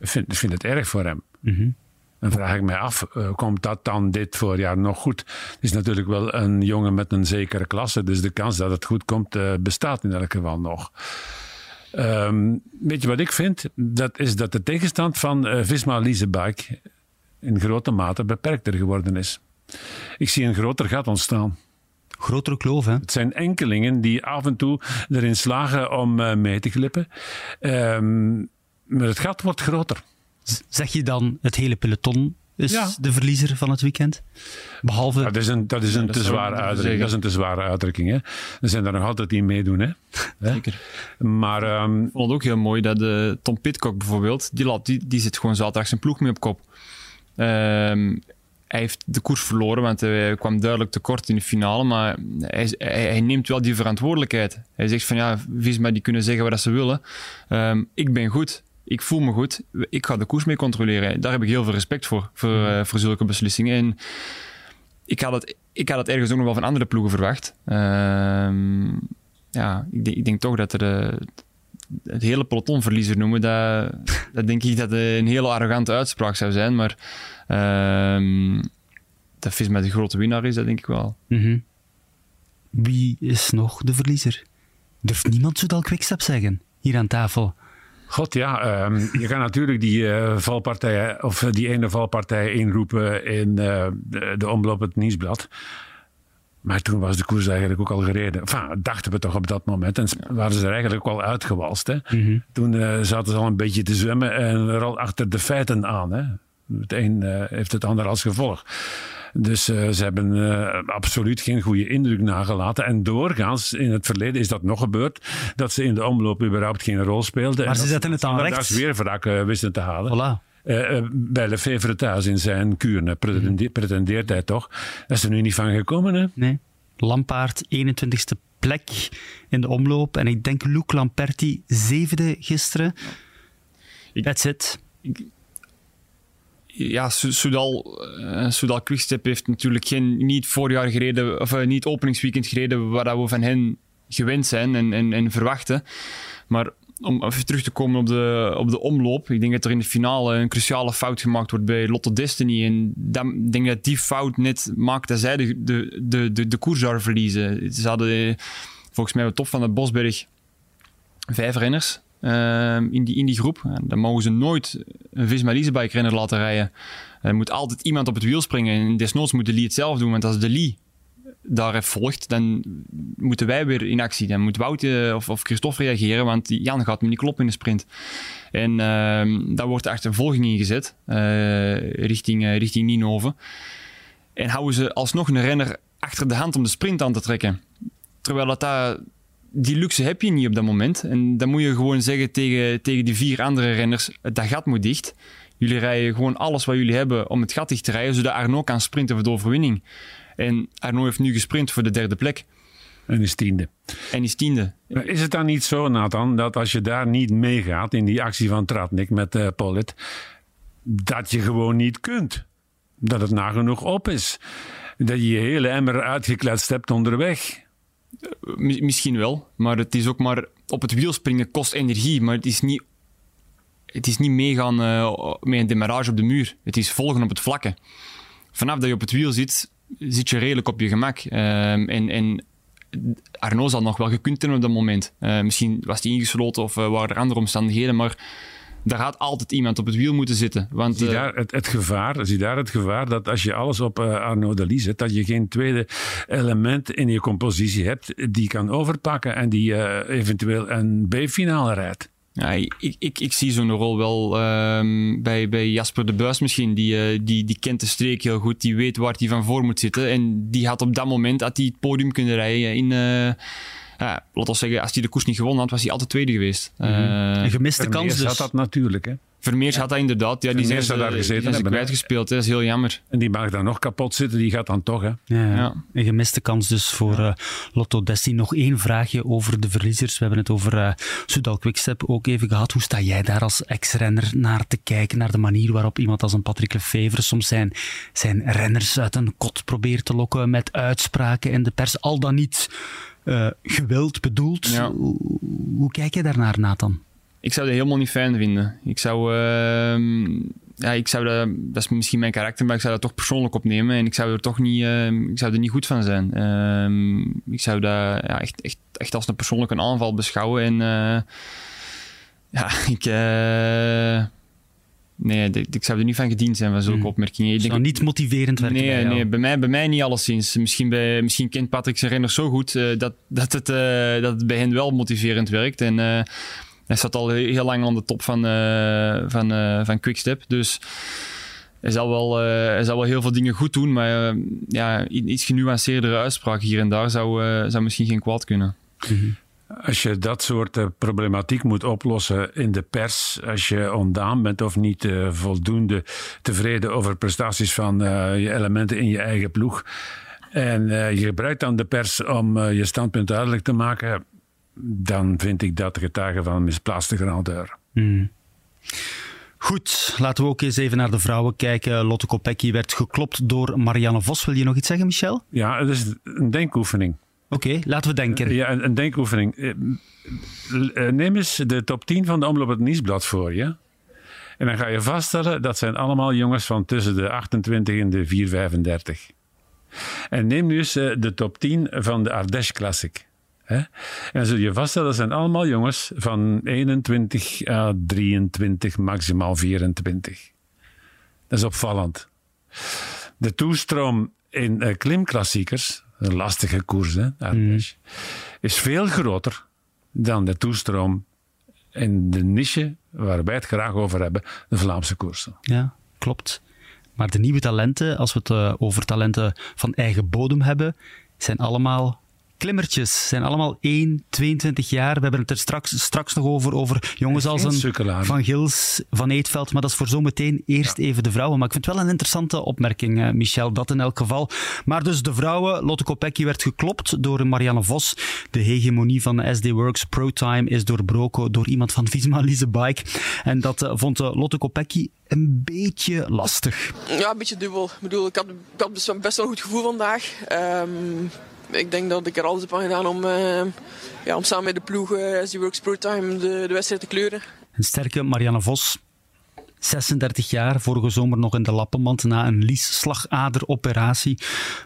Ik vind, vind het erg voor hem. Dan vraag ik mij af, eh, komt dat dan dit voorjaar nog goed? Het is natuurlijk wel een jongen met een zekere klasse, dus de kans dat het goed komt eh, bestaat in elk geval nog. Ehm, weet je wat ik vind? Dat is dat de tegenstand van eh, Visma Leasebike in grote mate beperkter geworden is. Ik zie een groter gat ontstaan. Grotere kloof, hè? Het zijn enkelingen die af en toe erin slagen om mee te glippen. Ehm, maar het gat wordt groter. Zeg je dan het hele peloton is Ja. de verliezer van het weekend? Behalve... Dat is een, dat is een dat te zware uitdrukking. Dat is een te zware uitdrukking. Hè? Er zijn er nog altijd die meedoen. Hè? Zeker. Maar ehm, Ik vond het ook heel mooi dat de Tom Pitcock bijvoorbeeld, die, laat, die, die zit gewoon zaterdag zijn ploeg mee op kop. Ehm, hij heeft de koers verloren, want hij kwam duidelijk tekort in de finale. Maar hij, hij, hij neemt wel die verantwoordelijkheid. Hij zegt van ja, Visma die kunnen zeggen wat ze willen. Ehm, ik ben goed. Ik voel me goed. Ik ga de koers mee controleren. Daar heb ik heel veel respect voor, voor, eh, voor zulke beslissingen. En ik had, het, ik had het ergens ook nog wel van andere ploegen verwacht. Ehm, ja, ik, denk- ik denk toch dat er eh, het hele peloton verliezer noemen, dat, dat denk ik dat een hele arrogante uitspraak zou zijn. Maar ehm dat Visma de grote winnaar is, dat denk ik wel. Mhm. Wie is nog de verliezer? Durft niemand Soudal Quickstep zeggen? Hier aan tafel. God ja, ehm, je kan natuurlijk die uh, valpartijen of die ene valpartij inroepen in uh, de, de, omloop het nieuwsblad. Maar toen was de koers eigenlijk ook al gereden. Enfin, dachten we toch op dat moment. En waren ze er eigenlijk ook al uitgewalst. Hè? Mm -hmm. Toen uh, zaten ze al een beetje te zwemmen en er al achter de feiten aan. Hè? Het een heeft het ander als gevolg. Dus uh, ze hebben uh, absoluut geen goede indruk nagelaten. En doorgaans, in het verleden is dat nog gebeurd, dat ze in de omloop überhaupt geen rol speelden. Maar ze zetten het aan rechts. Dat weer wrak uh, wisten te halen. Voilà. Uh, bij Lefevre thuis in zijn kuren pretendeert, pretendeert hij toch. Dat is er nu niet van gekomen, hè? Nee. Lampaard, 21ste plek in de omloop. En ik denk Luc Lamperti, zevende gisteren. That's it. Ik, ja, Soudal, uh, Soudal Quickstep heeft natuurlijk geen, niet voorjaar gereden, of uh, niet openingsweekend gereden waar we van hen gewend zijn en, en, en verwachten. Maar om even terug te komen op de, op de omloop. Ik denk dat er in de finale een cruciale fout gemaakt wordt bij Lotto Destiny. En ik denk dat die fout net maakt dat zij de, de, de, de, de koers verliezen. Ze hadden volgens mij op top van de Bosberg vijf renners. Uh, in, die, in groep. Dan mogen ze nooit een Visma Leasebike renner laten rijden. Er moet altijd iemand op het wiel springen. En desnoods moet de Lee het zelf doen. Want als de Lee daar volgt, dan moeten wij weer in actie. Dan moet Wout of, of Christophe reageren, want Jan gaat me niet kloppen in de sprint. En uh, daar wordt achtervolging ingezet uh, richting, uh, richting Ninove. En houden ze alsnog een renner achter de hand om de sprint aan te trekken. Terwijl dat daar die luxe heb je niet op dat moment. En dan moet je gewoon zeggen tegen, tegen die vier andere renners: dat gat moet dicht. Jullie rijden gewoon alles wat jullie hebben om het gat dicht te rijden, zodat Arno kan sprinten voor de overwinning. En Arno heeft nu gesprint voor de derde plek. En is tiende. En is tiende. Is het dan niet zo, Nathan, dat als je daar niet meegaat in die actie van Tratnik met uh, Pollitt, dat je gewoon niet kunt? Dat het nagenoeg op is. Dat je je hele emmer uitgekletst hebt onderweg. Misschien wel, maar het is ook maar op het wiel springen kost energie, maar het is niet, het is niet meegaan uh, met een demarrage op de muur. Het is volgen op het vlakke. Vanaf dat je op het wiel zit, zit je redelijk op je gemak. Um, en, en Arno zal nog wel gekund hebben op dat moment. Uh, misschien was hij ingesloten of waren er andere omstandigheden, maar daar gaat altijd iemand op het wiel moeten zitten. Want, zie, daar het, het, gevaar, zie daar het gevaar dat als je alles op uh, Arno Delis zet, dat je geen tweede element in je compositie hebt die kan overpakken en die uh, eventueel een B-finale rijdt. Ja, ik, ik, ik zie zo'n rol wel um, bij, bij Jasper de Buis misschien. Die, uh, die, die kent de streek heel goed, die weet waar hij van voor moet zitten. En die had op dat moment had hij het podium kunnen rijden in... Uh, ja, laat ons zeggen, als hij de koers niet gewonnen had, was hij altijd tweede geweest. Mm -hmm. uh, een gemiste kans dus. had dat natuurlijk, hè? Vermeers ja. had dat inderdaad. Ja, die zijn daar gezeten. Die is kwijtgespeeld, dat is heel jammer. En die mag dan nog kapot zitten, die gaat dan toch, hè? Ja, ja. een gemiste kans dus voor uh, Lotto Destiny. Nog één vraagje over de verliezers. We hebben het over uh, Soudal Quickstep ook even gehad. Hoe sta jij daar als ex-renner naar te kijken, naar de manier waarop iemand als een Patrick Lefevre soms zijn, zijn renners uit een kot probeert te lokken met uitspraken in de pers, al dan niet uh, gewild, bedoeld. Ja. Hoe, hoe, kijk je daarnaar, Nathan? Ik zou dat helemaal niet fijn vinden. Ik zou, uh, ja, ik zou dat, dat is misschien mijn karakter, maar ik zou dat toch persoonlijk opnemen en ik zou er toch niet, uh, ik zou er niet goed van zijn. ik zou dat ja, echt, echt, echt als een persoonlijke aanval beschouwen en ja, ik Nee, ik zou er niet van gediend zijn van zulke mm. opmerkingen. Ik denk niet motiverend werken nee, bij jou. Nee, bij mij, bij mij niet alleszins. Misschien, bij, misschien kent Patrick zijn renner zo goed uh, dat, dat, het, uh, dat het bij hen wel motiverend werkt. En uh, hij staat al heel lang aan de top van, van, van Quickstep. Dus hij zal, wel, hij zal wel heel veel dingen goed doen. Maar ja, iets genuanceerdere uitspraak hier en daar zou, zou misschien geen kwaad kunnen. Mm -hmm. Als je dat soort uh, problematiek moet oplossen in de pers, als je ondaan bent of niet uh, voldoende tevreden over prestaties van uh, je elementen in je eigen ploeg, en je gebruikt dan de pers om je standpunt duidelijk te maken, dan vind ik dat getuige van misplaatste grandeur. Mm. Goed, laten we ook eens even naar de vrouwen kijken. Lotte Kopecky werd geklopt door Marianne Vos. Wil je nog iets zeggen, Michel? Ja, het is een denkoefening. Oké, laten we denken. Ja, een, denkoefening. Neem eens de top 10 van de Omloop het Nieuwsblad voor je. En dan ga je vaststellen, dat zijn allemaal jongens van tussen de 28 en de 435. En neem nu eens de top 10 van de Ardèche Classic. En zul je vaststellen, dat zijn allemaal jongens van 21 à 23, maximaal 24. Dat is opvallend. De toestroom in klimklassiekers, een lastige koers, hè, Ardèche, is veel groter dan de toestroom in de niche waar wij het graag over hebben, de Vlaamse koersen. Ja, klopt. Maar de nieuwe talenten, als we het uh, over talenten van eigen bodem hebben, zijn allemaal klimmertjes. Zijn allemaal 1, 22 jaar. We hebben het er straks, straks nog over, over jongens als een Van Gils, Van Eetveld. Maar dat is voor zometeen eerst even de vrouwen. Maar ik vind het wel een interessante opmerking, uh, Michel. Dat in elk geval. Maar dus de vrouwen. Lotte Kopecky werd geklopt door Marianne Vos. De hegemonie van de SD Works Pro Time is doorbroken door iemand van Visma Lise Bike. En dat uh, vond uh, Lotte Kopecky een beetje lastig. Ja, een beetje dubbel. Ik bedoel, ik had, ik had best wel een goed gevoel vandaag. Um, ik denk dat ik er alles heb aan gedaan om, uh, ja, om samen met de ploeg uh, as Works Pro Time de, de wedstrijd te kleuren. Een sterke Marianne Vos, 36 jaar, vorige zomer nog in de lappenmand na een liesslagaderoperatie.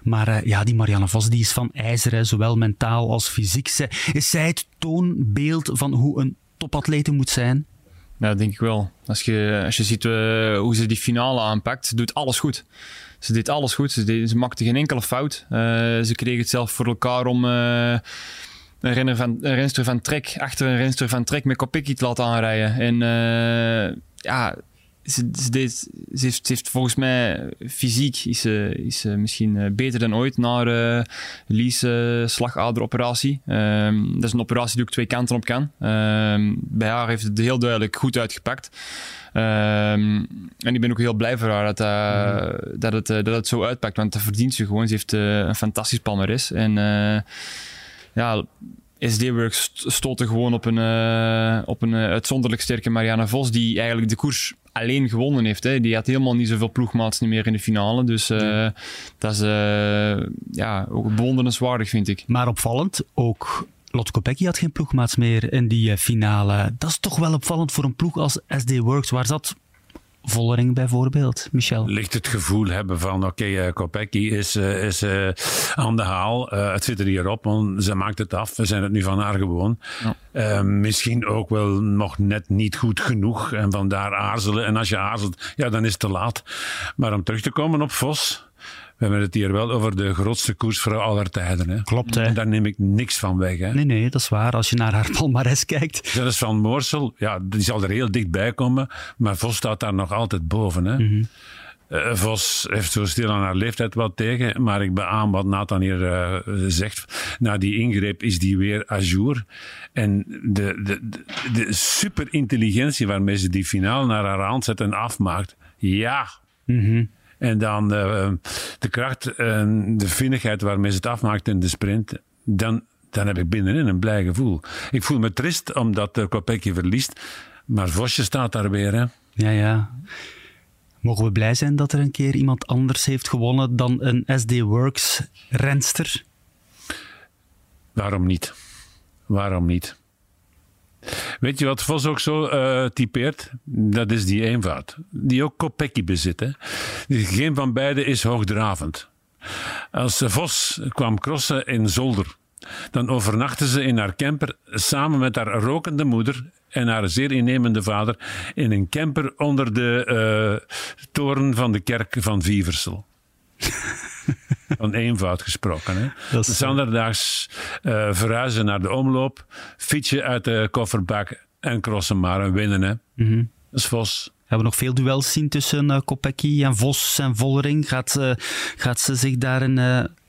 Maar uh, ja, die Marianne Vos die is van ijzer, hè, zowel mentaal als fysiek. Is zij het toonbeeld van hoe een topatlete moet zijn? Ja, dat denk ik wel. Als je, als je ziet hoe ze die finale aanpakt, doet alles goed. Ze deed alles goed. Ze, deed, maakte geen enkele fout. Uh, ze kreeg het zelf voor elkaar om uh, een, renner van, een renster van Trek achter een renster van Trek met Kopecky te laten aanrijden. En uh, ja, ze, ze, deed, ze, heeft, ze, heeft, volgens mij fysiek is ze, is ze misschien beter dan ooit na de Lies slagaderoperatie. Um, dat is een operatie die ook twee kanten op kan. Um, bij haar heeft het heel duidelijk goed uitgepakt. Um, en ik ben ook heel blij voor haar dat, uh, dat, het, uh, dat het zo uitpakt. Want dat verdient ze gewoon. Ze heeft uh, een fantastisch palmares. En ja, SD-Works stoten gewoon op een, op een uitzonderlijk sterke Marianne Vos. Die eigenlijk de koers alleen gewonnen heeft. Hè. Die had helemaal niet zoveel ploegmaats meer in de finale. Dus dat is ja, ook bewonderenswaardig, vind ik. Maar opvallend, ook Lotte Kopecky had geen ploegmaats meer in die finale. Dat is toch wel opvallend voor een ploeg als SD Works. Waar zat Vollering bijvoorbeeld, Michel? Licht het gevoel hebben van, oké, okay, uh, Kopecky is, uh, is uh, aan de haal. het zit er hier op, want ze maakt het af. We zijn het nu van haar gewoon. Ja. misschien ook wel nog net niet goed genoeg en vandaar aarzelen. En als je aarzelt, ja, dan is het te laat. Maar om terug te komen op Vos... We hebben het hier wel over de grootste koersvrouw aller tijden. Hè? Klopt, hè? En daar neem ik niks van weg. Hè? Nee, nee, dat is waar. Als je naar haar palmares kijkt. Zelfs Van Moorsel, ja, die zal er heel dichtbij komen. Maar Vos staat daar nog altijd boven. Hè? Mm -hmm. uh, Vos heeft zo stil aan haar leeftijd wat tegen. Maar ik beaam wat Nathan hier uh, zegt. Na die ingreep is die weer à jour. En de, de, de, de superintelligentie waarmee ze die finale naar haar hand zet en afmaakt. Ja. Mm -hmm. En dan uh, de kracht en de vinnigheid waarmee ze het afmaakt in de sprint. Dan, dan heb ik binnenin een blij gevoel. Ik voel me trist omdat uh, Kopecky verliest. Maar Vosje staat daar weer. Hè? Ja, ja. Mogen we blij zijn dat er een keer iemand anders heeft gewonnen dan een SD Works renster? Waarom niet? Waarom niet? Weet je wat Vos ook zo uh, typeert? Dat is die eenvoud. Die ook Kopecky bezit. Geen van beiden is hoogdravend. Als Vos kwam crossen in Zolder, dan overnachtte ze in haar camper samen met haar rokende moeder en haar zeer innemende vader in een camper onder de uh, toren van de kerk van Vieversel. van eenvoud gesproken. Hè? Dat uh, verhuizen naar de omloop, fietsen uit de kofferbak en crossen maar en winnen. Hè? Mm -hmm. Dat is Vos. We hebben nog veel duels zien tussen uh, Kopecky en Vos en Vollering. Gaat, uh, gaat ze zich daarin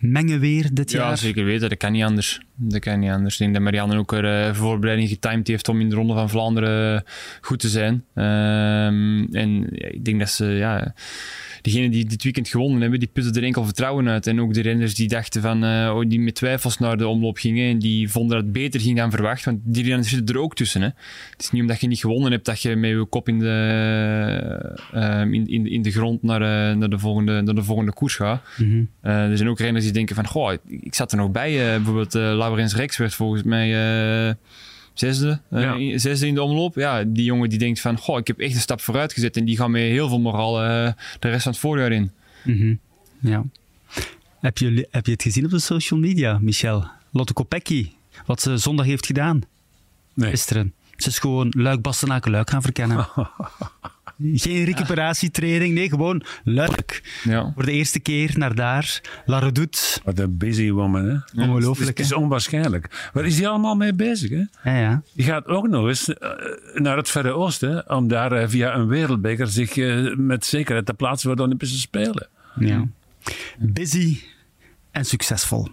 mengen weer dit ja, jaar? Ja, zeker weten. Dat kan niet anders. Dat kan niet anders. Ik denk dat Marianne ook er voorbereiding getimed heeft om in de Ronde van Vlaanderen goed te zijn. Ehm, en ja, ik denk dat ze... Ja, degenen die dit weekend gewonnen hebben, die putten er enkel vertrouwen uit. En ook de renners die dachten van, uh, oh, die met twijfels naar de omloop gingen en die vonden dat het beter ging dan verwacht. Want die renners zitten er ook tussen. Hè. Het is niet omdat je niet gewonnen hebt dat je met je kop in de, uh, in, in, in de grond naar, uh, naar, de, volgende, naar de volgende koers gaat. Mm -hmm. er zijn ook renners die denken van, goh, ik zat er nog bij. bijvoorbeeld Laurens Rex werd volgens mij zesde, Ja. uh, zesde in de omloop. Ja, die jongen die denkt van, goh, ik heb echt een stap vooruit gezet en die gaat met heel veel moraal uh, de rest van het voorjaar in. Mhm. Ja. Heb je, heb je het gezien op de social media, Michel? Lotte Kopecky wat ze zondag heeft gedaan? Nee. Gisteren. Ze is gewoon Luik Bastenaken Luik gaan verkennen. Geen recuperatietraining, nee, gewoon Luik. Ja. Voor de eerste keer naar daar. La Redoute. Wat een busy woman, hè? Ongelooflijk, Het is, onwaarschijnlijk. Waar is die allemaal mee bezig, hè? Ja, ja. Die gaat ook nog eens eh, naar het Verre Oosten om daar eh, via een wereldbeker zich eh, met zekerheid te plaatsen voor de Olympische Spelen. ja. Busy en succesvol.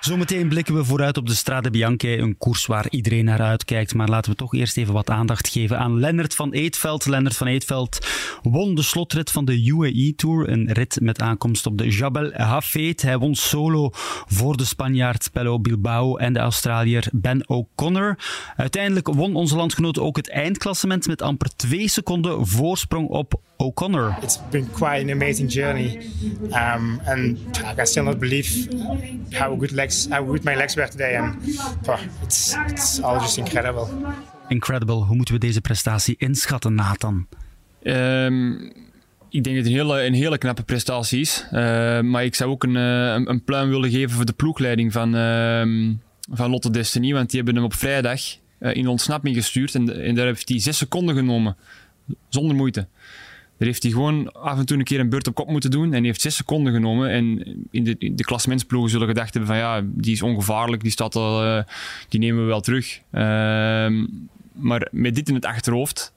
Zometeen blikken we vooruit op de Strade Bianche, een koers waar iedereen naar uitkijkt. Maar laten we toch eerst even wat aandacht geven aan Lennart van Eetveld. Lennart van Eetveld won de slotrit van de UAE Tour, een rit met aankomst op de Jabal Hafeet. Hij won solo voor de Spanjaard Pello Bilbao en de Australiër Ben O'Connor. Uiteindelijk won onze landgenoot ook het eindklassement met amper twee seconden voorsprong op O'Connor. It's been quite an amazing journey, um, and I can still not believe how good legs, how good my legs were today, and oh, it's it's all just incredible. Incredible. Hoe moeten we deze prestatie inschatten, Nathan? Ehm, ik denk dat het een hele, een hele knappe prestatie is. Eh, maar ik zou ook een, eh, een, een pluim willen geven voor de ploegleiding van, ehm, van Lotte Destiny. Want die hebben hem op vrijdag eh, in ontsnapping gestuurd. En, en daar heeft hij zes seconden genomen. Zonder moeite. Daar heeft hij gewoon af en toe een keer een beurt op kop moeten doen. En die heeft zes seconden genomen. En in de, in de klassementsploegen zullen gedacht hebben van ja, die is ongevaarlijk. Die, staat al, eh, die nemen we wel terug. Ehm, maar met dit in het achterhoofd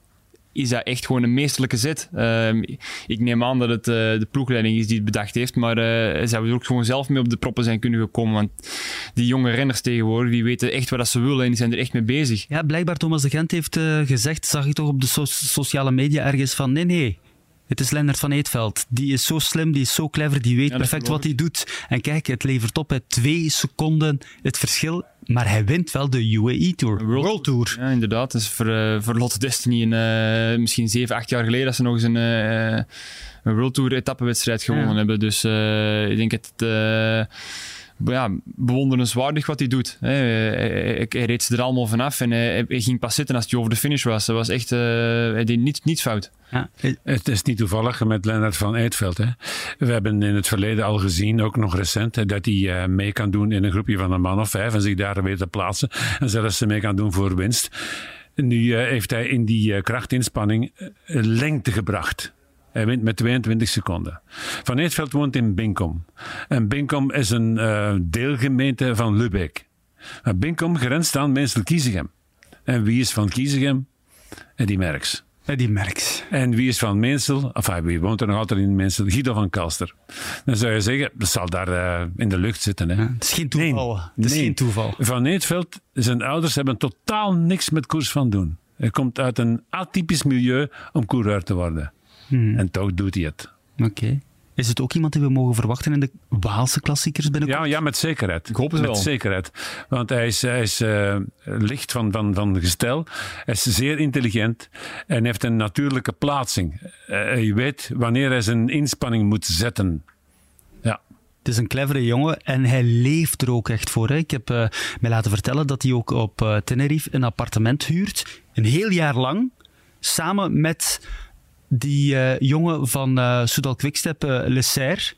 is dat echt gewoon een meesterlijke zet. Ehm, ik neem aan dat het eh, de ploegleiding is die het bedacht heeft, maar uh, ze hebben er ook gewoon zelf mee op de proppen zijn kunnen gekomen. Want die jonge renners tegenwoordig, die weten echt wat ze willen en die zijn er echt mee bezig. Ja, blijkbaar Thomas de Gent heeft gezegd, zag ik toch op de so sociale media ergens van nee, nee. Het is Lennart van Eetveld. Die is zo slim, die is zo clever, die weet ja, perfect wat hij doet. En kijk, het levert op bij twee seconden het verschil. Maar hij wint wel de UAE Tour, World, World Tour. Ja, inderdaad. Dus voor, uh, voor Lotte Destiny een, uh, misschien zeven, acht jaar geleden dat ze nog eens een, uh, een World Tour etappenwedstrijd gewonnen ja. hebben. Dus ik denk dat het ja, bewonderenswaardig wat hij doet. Hè. Hij, hij reed ze er allemaal vanaf en hij, hij, ging pas zitten als hij over de finish was. Dat was echt, uh, hij deed niets, niets fout. Ja. Het is niet toevallig met Lennart van Eetveld. Hè. We hebben in het verleden al gezien, ook nog recent, dat hij uh, mee kan doen in een groepje van een man of vijf en zich daar weer te plaatsen. En zelfs mee kan doen voor winst. Nu uh, heeft hij in die krachtinspanning lengte gebracht. Hij wint met 22 seconden. Van Eetveld woont in Binkom. En Binkom is een uh, deelgemeente van Lübeck. Maar Binkom grenst aan Meensel-Kiezegem. En wie is van Kiezegem? Eddie Merckx. Eddie Merckx. En wie is van Meensel? Enfin, wie woont er nog altijd in Meensel? Guido van Kalster. Dan zou je zeggen, dat zal daar uh, in de lucht zitten. Hè? Ja, het is geen toeval. Nee, het is nee. geen toeval. Van Eetveld, zijn ouders hebben totaal niks met koers van doen. Hij komt uit een atypisch milieu om coureur te worden. Hmm. En toch doet hij het. Oké. Okay. Is het ook iemand die we mogen verwachten in de Waalse klassiekers binnenkort? Ja, ja met zekerheid. Ik hoop het met wel. Met zekerheid. Want hij is, hij is uh, licht van, van, van gestel. Hij is zeer intelligent. En heeft een natuurlijke plaatsing. Uh, hij weet wanneer hij zijn inspanning moet zetten. Ja. Het is een clevere jongen en hij leeft er ook echt voor. Hè. Ik heb uh, mij laten vertellen dat hij ook op uh, Tenerife een appartement huurt. Een heel jaar lang. Samen met die uh, jongen van uh, Soudal Quickstep, uh, Le Serre.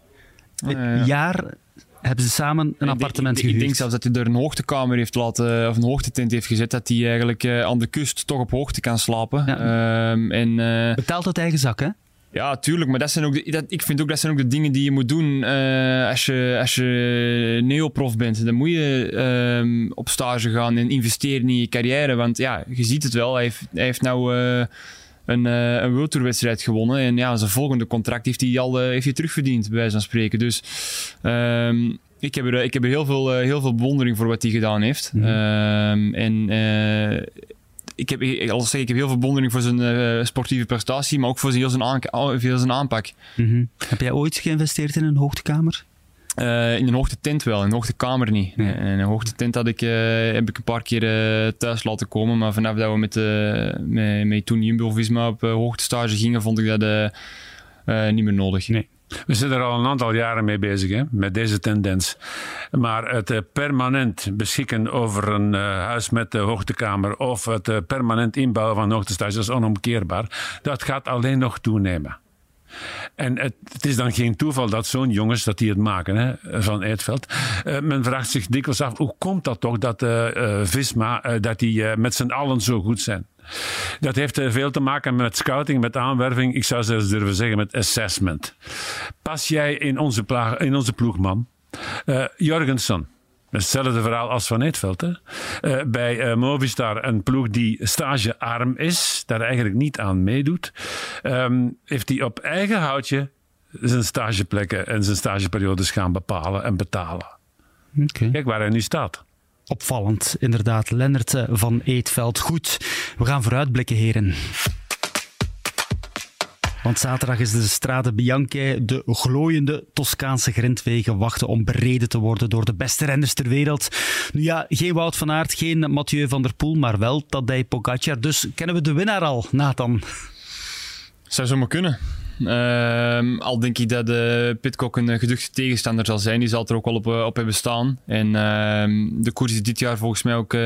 Oh, Een jaar hebben ze samen een ik appartement denk, ik, gehuurd. Ik denk zelfs dat hij er een hoogtekamer heeft laten, of een hoogtetent heeft gezet, dat hij eigenlijk aan de kust toch op hoogte kan slapen. Ja. Um, en, Betaalt uit eigen zak, hè? Ja, tuurlijk. Maar dat zijn ook de, dat, ik vind ook dat zijn ook de dingen die je moet doen uh, als, je, als je neoprof bent. Dan moet je um, op stage gaan en investeren in je carrière. Want ja, je ziet het wel. Hij heeft, hij heeft nou... Uh, een, uh, een World Tour wedstrijd gewonnen. En ja, zijn volgende contract heeft hij al uh, heeft hij terugverdiend, bij wijze van spreken. Dus um, ik, heb er, ik heb er heel veel, uh, heel veel bewondering voor wat hij gedaan heeft. Mm -hmm. um, en ik heb, ik, zeg, ik heb heel veel bewondering voor zijn sportieve prestatie, maar ook voor zijn, heel zijn, aanpak. Mm -hmm. Heb jij ooit geïnvesteerd in een hoogtekamer? Uh, in een hoogtetent wel, in een hoogtekamer niet. Nee. In een hoogtetent had ik, uh, heb ik een paar keer uh, thuis laten komen, maar vanaf dat we met, met, met toen Jumbo-Visma op hoogtestage gingen, vond ik dat niet meer nodig. Nee. We zitten er al een aantal jaren mee bezig, hè, met deze tendens. Maar het permanent beschikken over een huis met de hoogtekamer of het permanent inbouwen van hoogtestages is onomkeerbaar. Dat gaat alleen nog toenemen. En het, is dan geen toeval dat zo'n jongens dat die het maken hè, van Eidveld. Uh, men vraagt zich dikwijls af, hoe komt dat toch dat uh, Visma, dat die met z'n allen zo goed zijn? Dat heeft veel te maken met scouting, met aanwerving. Ik zou zelfs durven zeggen met assessment. Pas jij in onze, in onze ploeg, man? Jorgensen, Hetzelfde verhaal als Van Eetveld. Hè? Uh, bij uh, Movistar, een ploeg die stagearm is, daar eigenlijk niet aan meedoet, um, heeft hij op eigen houtje zijn stageplekken en zijn stageperiodes gaan bepalen en betalen. Okay. Kijk waar hij nu staat. Opvallend, inderdaad. Lennart eh, van Eetveld. Goed, we gaan vooruitblikken, heren. Want zaterdag is de Strade Bianche, de glooiende Toscaanse grindwegen, wachten om bereden te worden door de beste renners ter wereld. Nu ja, geen Wout van Aert, geen Mathieu van der Poel, maar wel Tadej Pogacar. Dus kennen we de winnaar al, Nathan? Zou zomaar kunnen. Uh, al denk ik dat de Pitcock een geduchte tegenstander zal zijn. Die zal er ook wel op, eh, op hebben staan. En uh, de koers is dit jaar volgens mij ook uh,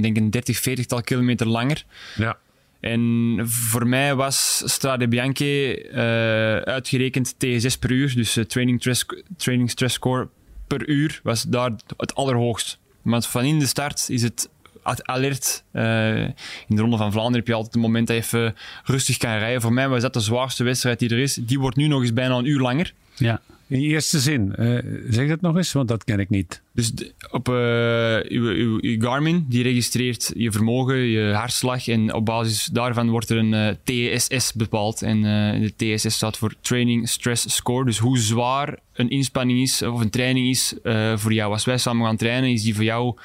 denk een 30, 40 tal kilometer langer. Ja. En voor mij was Strade Bianche uh, uitgerekend TSS per uur, dus uh, training, stress, training stress score per uur, was daar het allerhoogst. Want van in de start is het alert. Uh, in de Ronde van Vlaanderen heb je altijd het moment dat je even rustig kan rijden. Voor mij was dat de zwaarste wedstrijd die er is. Die wordt nu nog eens bijna een uur langer. Ja. In eerste zin, uh, zeg het nog eens, want dat ken ik niet. Dus op uh, Garmin, die registreert je vermogen, je hartslag en op basis daarvan wordt er een uh, TSS bepaald. En de TSS staat voor Training Stress Score. Dus hoe zwaar een inspanning is of een training is voor jou. Als wij samen gaan trainen, is die voor jou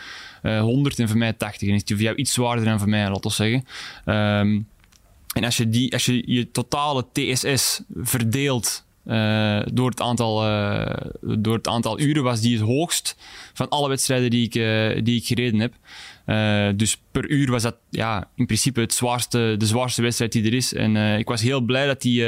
100 en voor mij 80. En is die voor jou iets zwaarder dan voor mij, laten we zeggen. Um, en als je, die, als je je totale TSS verdeelt uh, door, het aantal, uh, door het aantal uren was die het hoogst van alle wedstrijden die ik, uh, die ik gereden heb. dus per uur was dat ja, in principe het zwaarste, de zwaarste wedstrijd die er is. En ik was heel blij dat die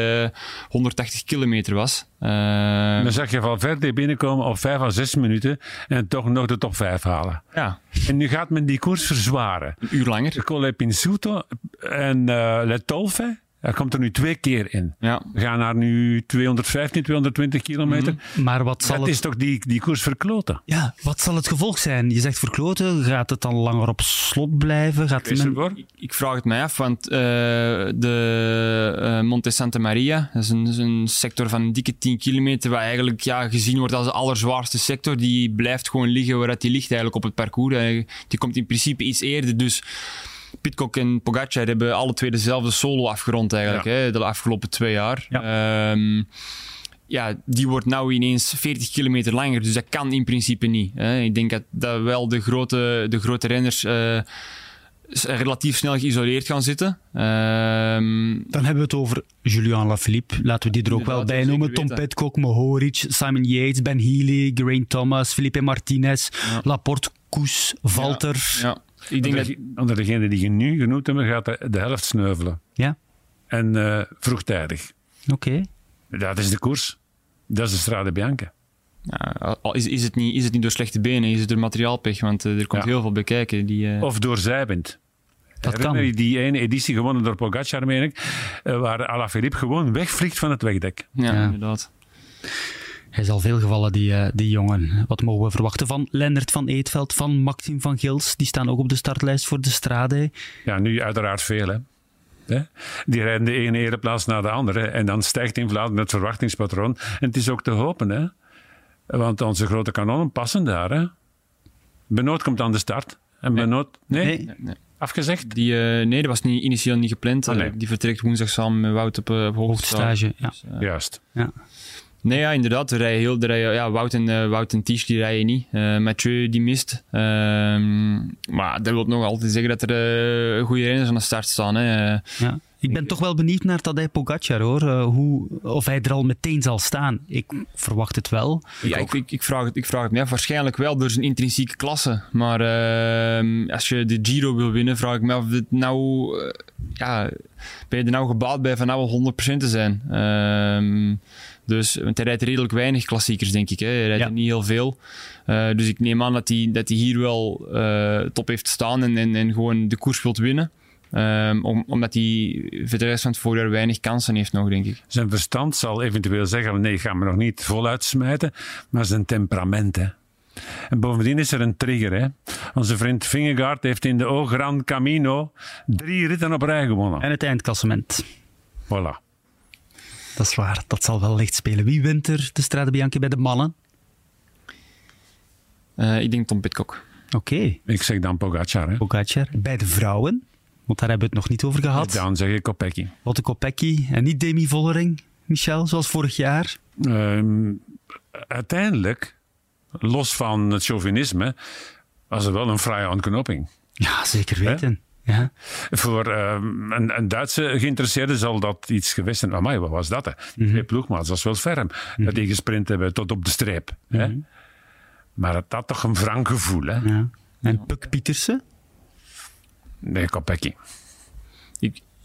180 kilometer was. Dan zag je van verder binnenkomen op 5 à 6 minuten en toch nog de top 5 halen. Ja. En nu gaat men die koers verzwaren. Een uur langer. Colle Pinsuto en Le Tolfe hij komt er nu twee keer in. Ja. We gaan naar nu 215, 220 kilometer. Mm -hmm. Maar wat zal dat het... is toch die, die koers verkloten? Ja, wat zal het gevolg zijn? Je zegt verkloten, gaat het dan langer op slot blijven? Gaat men... ik, ik, vraag het mij af, want uh, de uh, Monte Santa Maria, dat is een, is een, sector van een dikke 10 kilometer, waar eigenlijk ja, gezien wordt als de allerzwaarste sector, die blijft gewoon liggen waar die ligt eigenlijk op het parcours. Die komt in principe iets eerder, dus... Pitcock en Pogacar hebben alle twee dezelfde solo afgerond eigenlijk, ja. hè, de afgelopen twee jaar. Ja. Um, ja, die wordt nou ineens 40 kilometer langer, dus dat kan in principe niet. Hè. Ik denk dat, dat wel de grote, de grote renners uh, relatief snel geïsoleerd gaan zitten. Um, Dan hebben we het over Julian Lafilippe, laten we die er ook wel bij noemen. Tom Pitcock, Mohoric, Simon Yates, Ben Healy, Geraint Thomas, Felipe Martinez, ja. Laporte, Koes, Valter. Ja. Ik denk onder, dat... onder degene die je nu genoemd hebben, gaat de, de helft sneuvelen. Ja. En uh, vroegtijdig. Oké. Okay. Dat is de koers. Dat is de Strade Bianca. Ja, is, is, het niet, is het niet door slechte benen, is het door materiaalpech? Want uh, er komt ja. heel veel bij kijken. Die, uh... Of door zijwind. Dat Herinner kan. je die ene editie gewonnen door Pogacar, meen ik, waar Alaphilippe gewoon wegvliegt van het wegdek. Ja, ja. inderdaad. Hij is al veel gevallen, die, uh, die jongen. Wat mogen we verwachten van Lennart van Eetveld, van Maxim van Gils? Die staan ook op de startlijst voor de Strade. Ja, nu uiteraard veel, hè. hè? Die rijden de ene ereplaats naar de andere. En dan stijgt in Vlaanderen het verwachtingspatroon. En het is ook te hopen, hè. Want onze grote kanonnen passen daar, hè. Benoot komt aan de start. En Nee. Benoot... Nee? Nee, nee. Afgezegd? Die, uh, nee, dat was niet, initieel niet gepland. Ah, nee. Uh, die vertrekt woensdag samen met Wout op, uh, op Hoogtestage, ja. Dus, uh, Juist. ja. Nee, ja, inderdaad. Er rijden heel, er rijden, ja, Wout en, uh, Wout en Ties die rijden niet. Uh, Mathieu die mist. Um, maar dat wil nog altijd zeggen dat er uh, goede renners aan de start staan. Hè. Ja. Ik ben toch wel benieuwd naar Tadej Pogacar, hoor. Uh, hoe, of hij er al meteen zal staan. Ik verwacht het wel. Ja, ik, ik, ik, vraag het, ik vraag het me af. Waarschijnlijk wel door zijn intrinsieke klasse. Maar uh, als je de Giro wil winnen, vraag ik me af of dit nou... Uh, ja, ben je er nou gebaat bij van nou wel 100% te zijn? Um, dus, want hij rijdt redelijk weinig klassiekers, denk ik. Hè. Hij rijdt Ja. er niet heel veel. Uh, dus ik neem aan dat hij, dat hij hier wel uh, top heeft staan en, en, en gewoon de koers wilt winnen. Ehm, om, omdat hij voor de rest van het voorjaar weinig kansen heeft nog, denk ik. Zijn verstand zal eventueel zeggen: nee, ik ga me nog niet voluit smijten. Maar zijn temperament, hè. En bovendien is er een trigger. Hè. Onze vriend Vingegaard heeft in de O Gran Camino drie ritten op rij gewonnen. En het eindklassement. Voilà. Dat is waar, dat zal wel licht spelen. Wie wint er de Strade Bianchi bij de mannen? Uh, ik denk Tom Pitcock. Oké. Ik zeg dan Pogacar. Hè. Pogacar. Bij de vrouwen? Want daar hebben we het nog niet over gehad. Ja, dan zeg ik Kopecky. Wat de Kopecky en niet Demi Vollering, Michel, zoals vorig jaar? Uh, uiteindelijk, los van het chauvinisme, was het wel een vrije ontknoping. Ja, zeker weten. Ja. Voor um, een, een, Duitse geïnteresseerde zal dat iets geweest zijn. Amai, wat was dat? Hè? Mm Twee ploegmaats, dat is wel ferm. Mm -hmm. Dat die gesprint hebben tot op de streep. Mm -hmm. hè? Maar het had toch een wrang gevoel. Hè? Ja. En Puk Pietersen? Nee, Kopecky.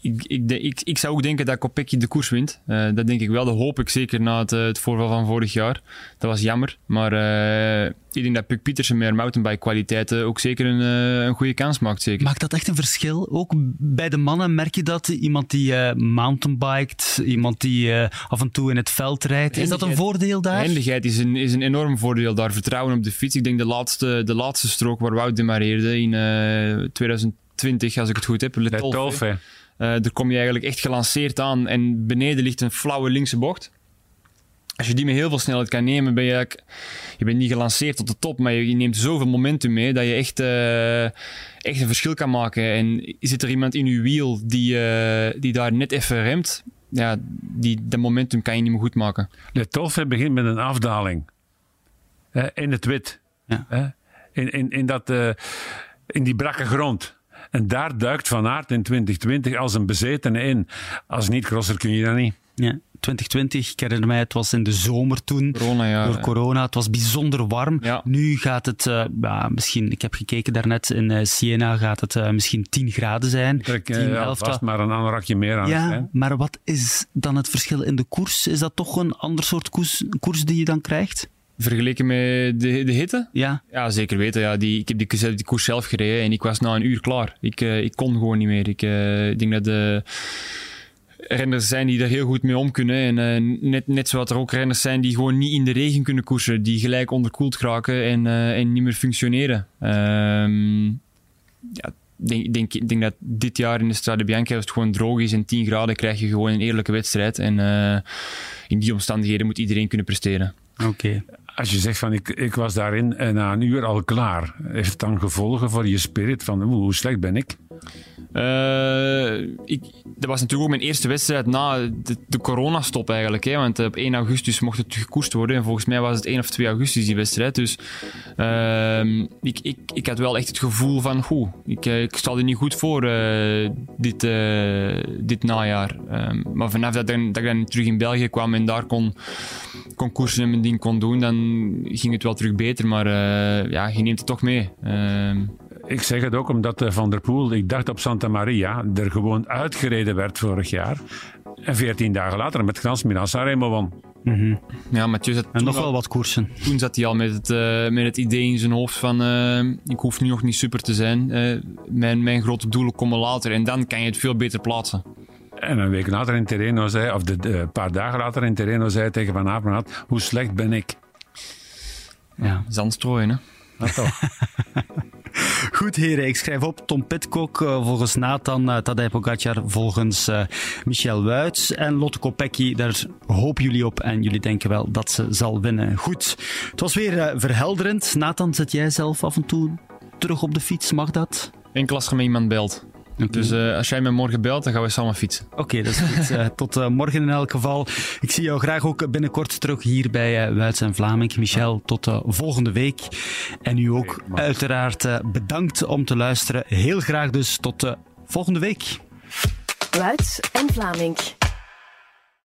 Ik, ik, ik, zou ook denken dat Kopecky de koers wint. Uh, dat denk ik wel. Dat hoop ik zeker na het, het voorval van vorig jaar. Dat was jammer. Maar uh, ik denk dat Puk Pietersen met mountainbike kwaliteiten ook zeker een, uh, een goede kans maakt. Zeker. Maakt dat echt een verschil? Ook bij de mannen merk je dat? Iemand die mountainbikt, iemand die af en toe in het veld rijdt. Is dat een voordeel daar? Handigheid is een, is een enorm voordeel daar. Vertrouwen op de fiets. Ik denk de laatste, de laatste strook waar Wout demareerde in 2020, als ik het goed heb. Letolfe. Uh, daar kom je eigenlijk echt gelanceerd aan en beneden ligt een flauwe linkse bocht. Als je die met heel veel snelheid kan nemen, ben je eigenlijk, je bent niet gelanceerd tot de top, maar je, je neemt zoveel momentum mee dat je echt, uh, echt een verschil kan maken. En zit er iemand in je wiel die, uh, die daar net even remt, ja, die, dat momentum kan je niet meer goed maken. De Tolfe begint met een afdaling. In het wit. Ja. In, in, in, dat, in die brakke grond. En daar duikt Van Aert in 2020 als een bezetene in. Als niet-crosser kun je dat niet. Ja, 2020, ik herinner mij, het was in de zomer toen. Corona, ja, door corona. Het was bijzonder warm. Ja. Nu gaat het, uh, ja, misschien, ik heb gekeken daarnet, in uh, Siena gaat het uh, misschien 10 graden zijn. Trek, 10, ja, 11, vast maar een anorakje meer aan. Ja, hè? maar wat is dan het verschil in de koers? Is dat toch een ander soort koers, koers die je dan krijgt? Vergeleken met de, de hitte? Ja. Ja, zeker weten. Ja, die, ik heb die, die koers zelf gereden en ik was na een uur klaar. Ik, uh, ik kon gewoon niet meer. Ik, uh, ik denk dat de renners zijn die er heel goed mee om kunnen. En uh, net, net zoals er ook renners zijn die gewoon niet in de regen kunnen koersen. Die gelijk onderkoeld geraken en, en niet meer functioneren. Um, ja, denk, denk, denk dat dit jaar in de Strade Bianca, als het gewoon droog is en 10 graden, krijg je gewoon een eerlijke wedstrijd. En in die omstandigheden moet iedereen kunnen presteren. Oké. Okay. Als je zegt van ik, ik was daarin en na een uur al klaar, heeft het dan gevolgen voor je spirit van hoe slecht ben ik? Uh, ik, dat was natuurlijk ook mijn eerste wedstrijd na de, de coronastop eigenlijk. Hè, want op 1 augustus mocht het gekoerst worden. En volgens mij was het 1 of 2 augustus die wedstrijd. Dus uh, ik, ik, ik had wel echt het gevoel van... Goed, ik, ik stel er niet goed voor uh, dit, dit najaar. Ehm, maar vanaf dat, ik dan terug in België kwam en daar kon, kon koersen en mijn ding kon doen... dan ging het wel terug beter. Maar ja, je neemt het toch mee. Ik zeg het ook omdat Van der Poel, ik dacht op Santa Maria, er gewoon uitgereden werd vorig jaar. En veertien dagen later met Gran Milan Sanremo won. Mm -hmm. Ja, Mathieu zat en nog wel wat koersen. Toen zat hij al met het, uh, met het idee in zijn hoofd van uh, ik hoef nu nog niet super te zijn. Uh, mijn, mijn grote doelen komen later en dan kan je het veel beter plaatsen. En een week later in Terreno zei, of een paar dagen later in Terreno zei tegen Van Avermaet, hoe slecht ben ik? Ja, zandstrooien hè. Dat toch. Goed heren, ik schrijf op Tom Pitcock uh, volgens Nathan, uh, Tadej volgens uh, Michel Wuits en Lotte Kopecky. Daar hopen jullie op en jullie denken wel dat ze zal winnen. Goed, het was weer verhelderend. Nathan, zit jij zelf af en toe terug op de fiets? Mag dat? Er me iemand belt. Okay. Dus uh, als jij me morgen belt, dan gaan we samen fietsen. Oké, okay, dat is goed. uh, tot uh, morgen in elk geval. Ik zie jou graag ook binnenkort terug hier bij uh, Wuits en Vlaming. Michel, ja. tot volgende week. En u ook okay, uiteraard bedankt om te luisteren. Heel graag dus tot volgende week. Wuits en Vlaming.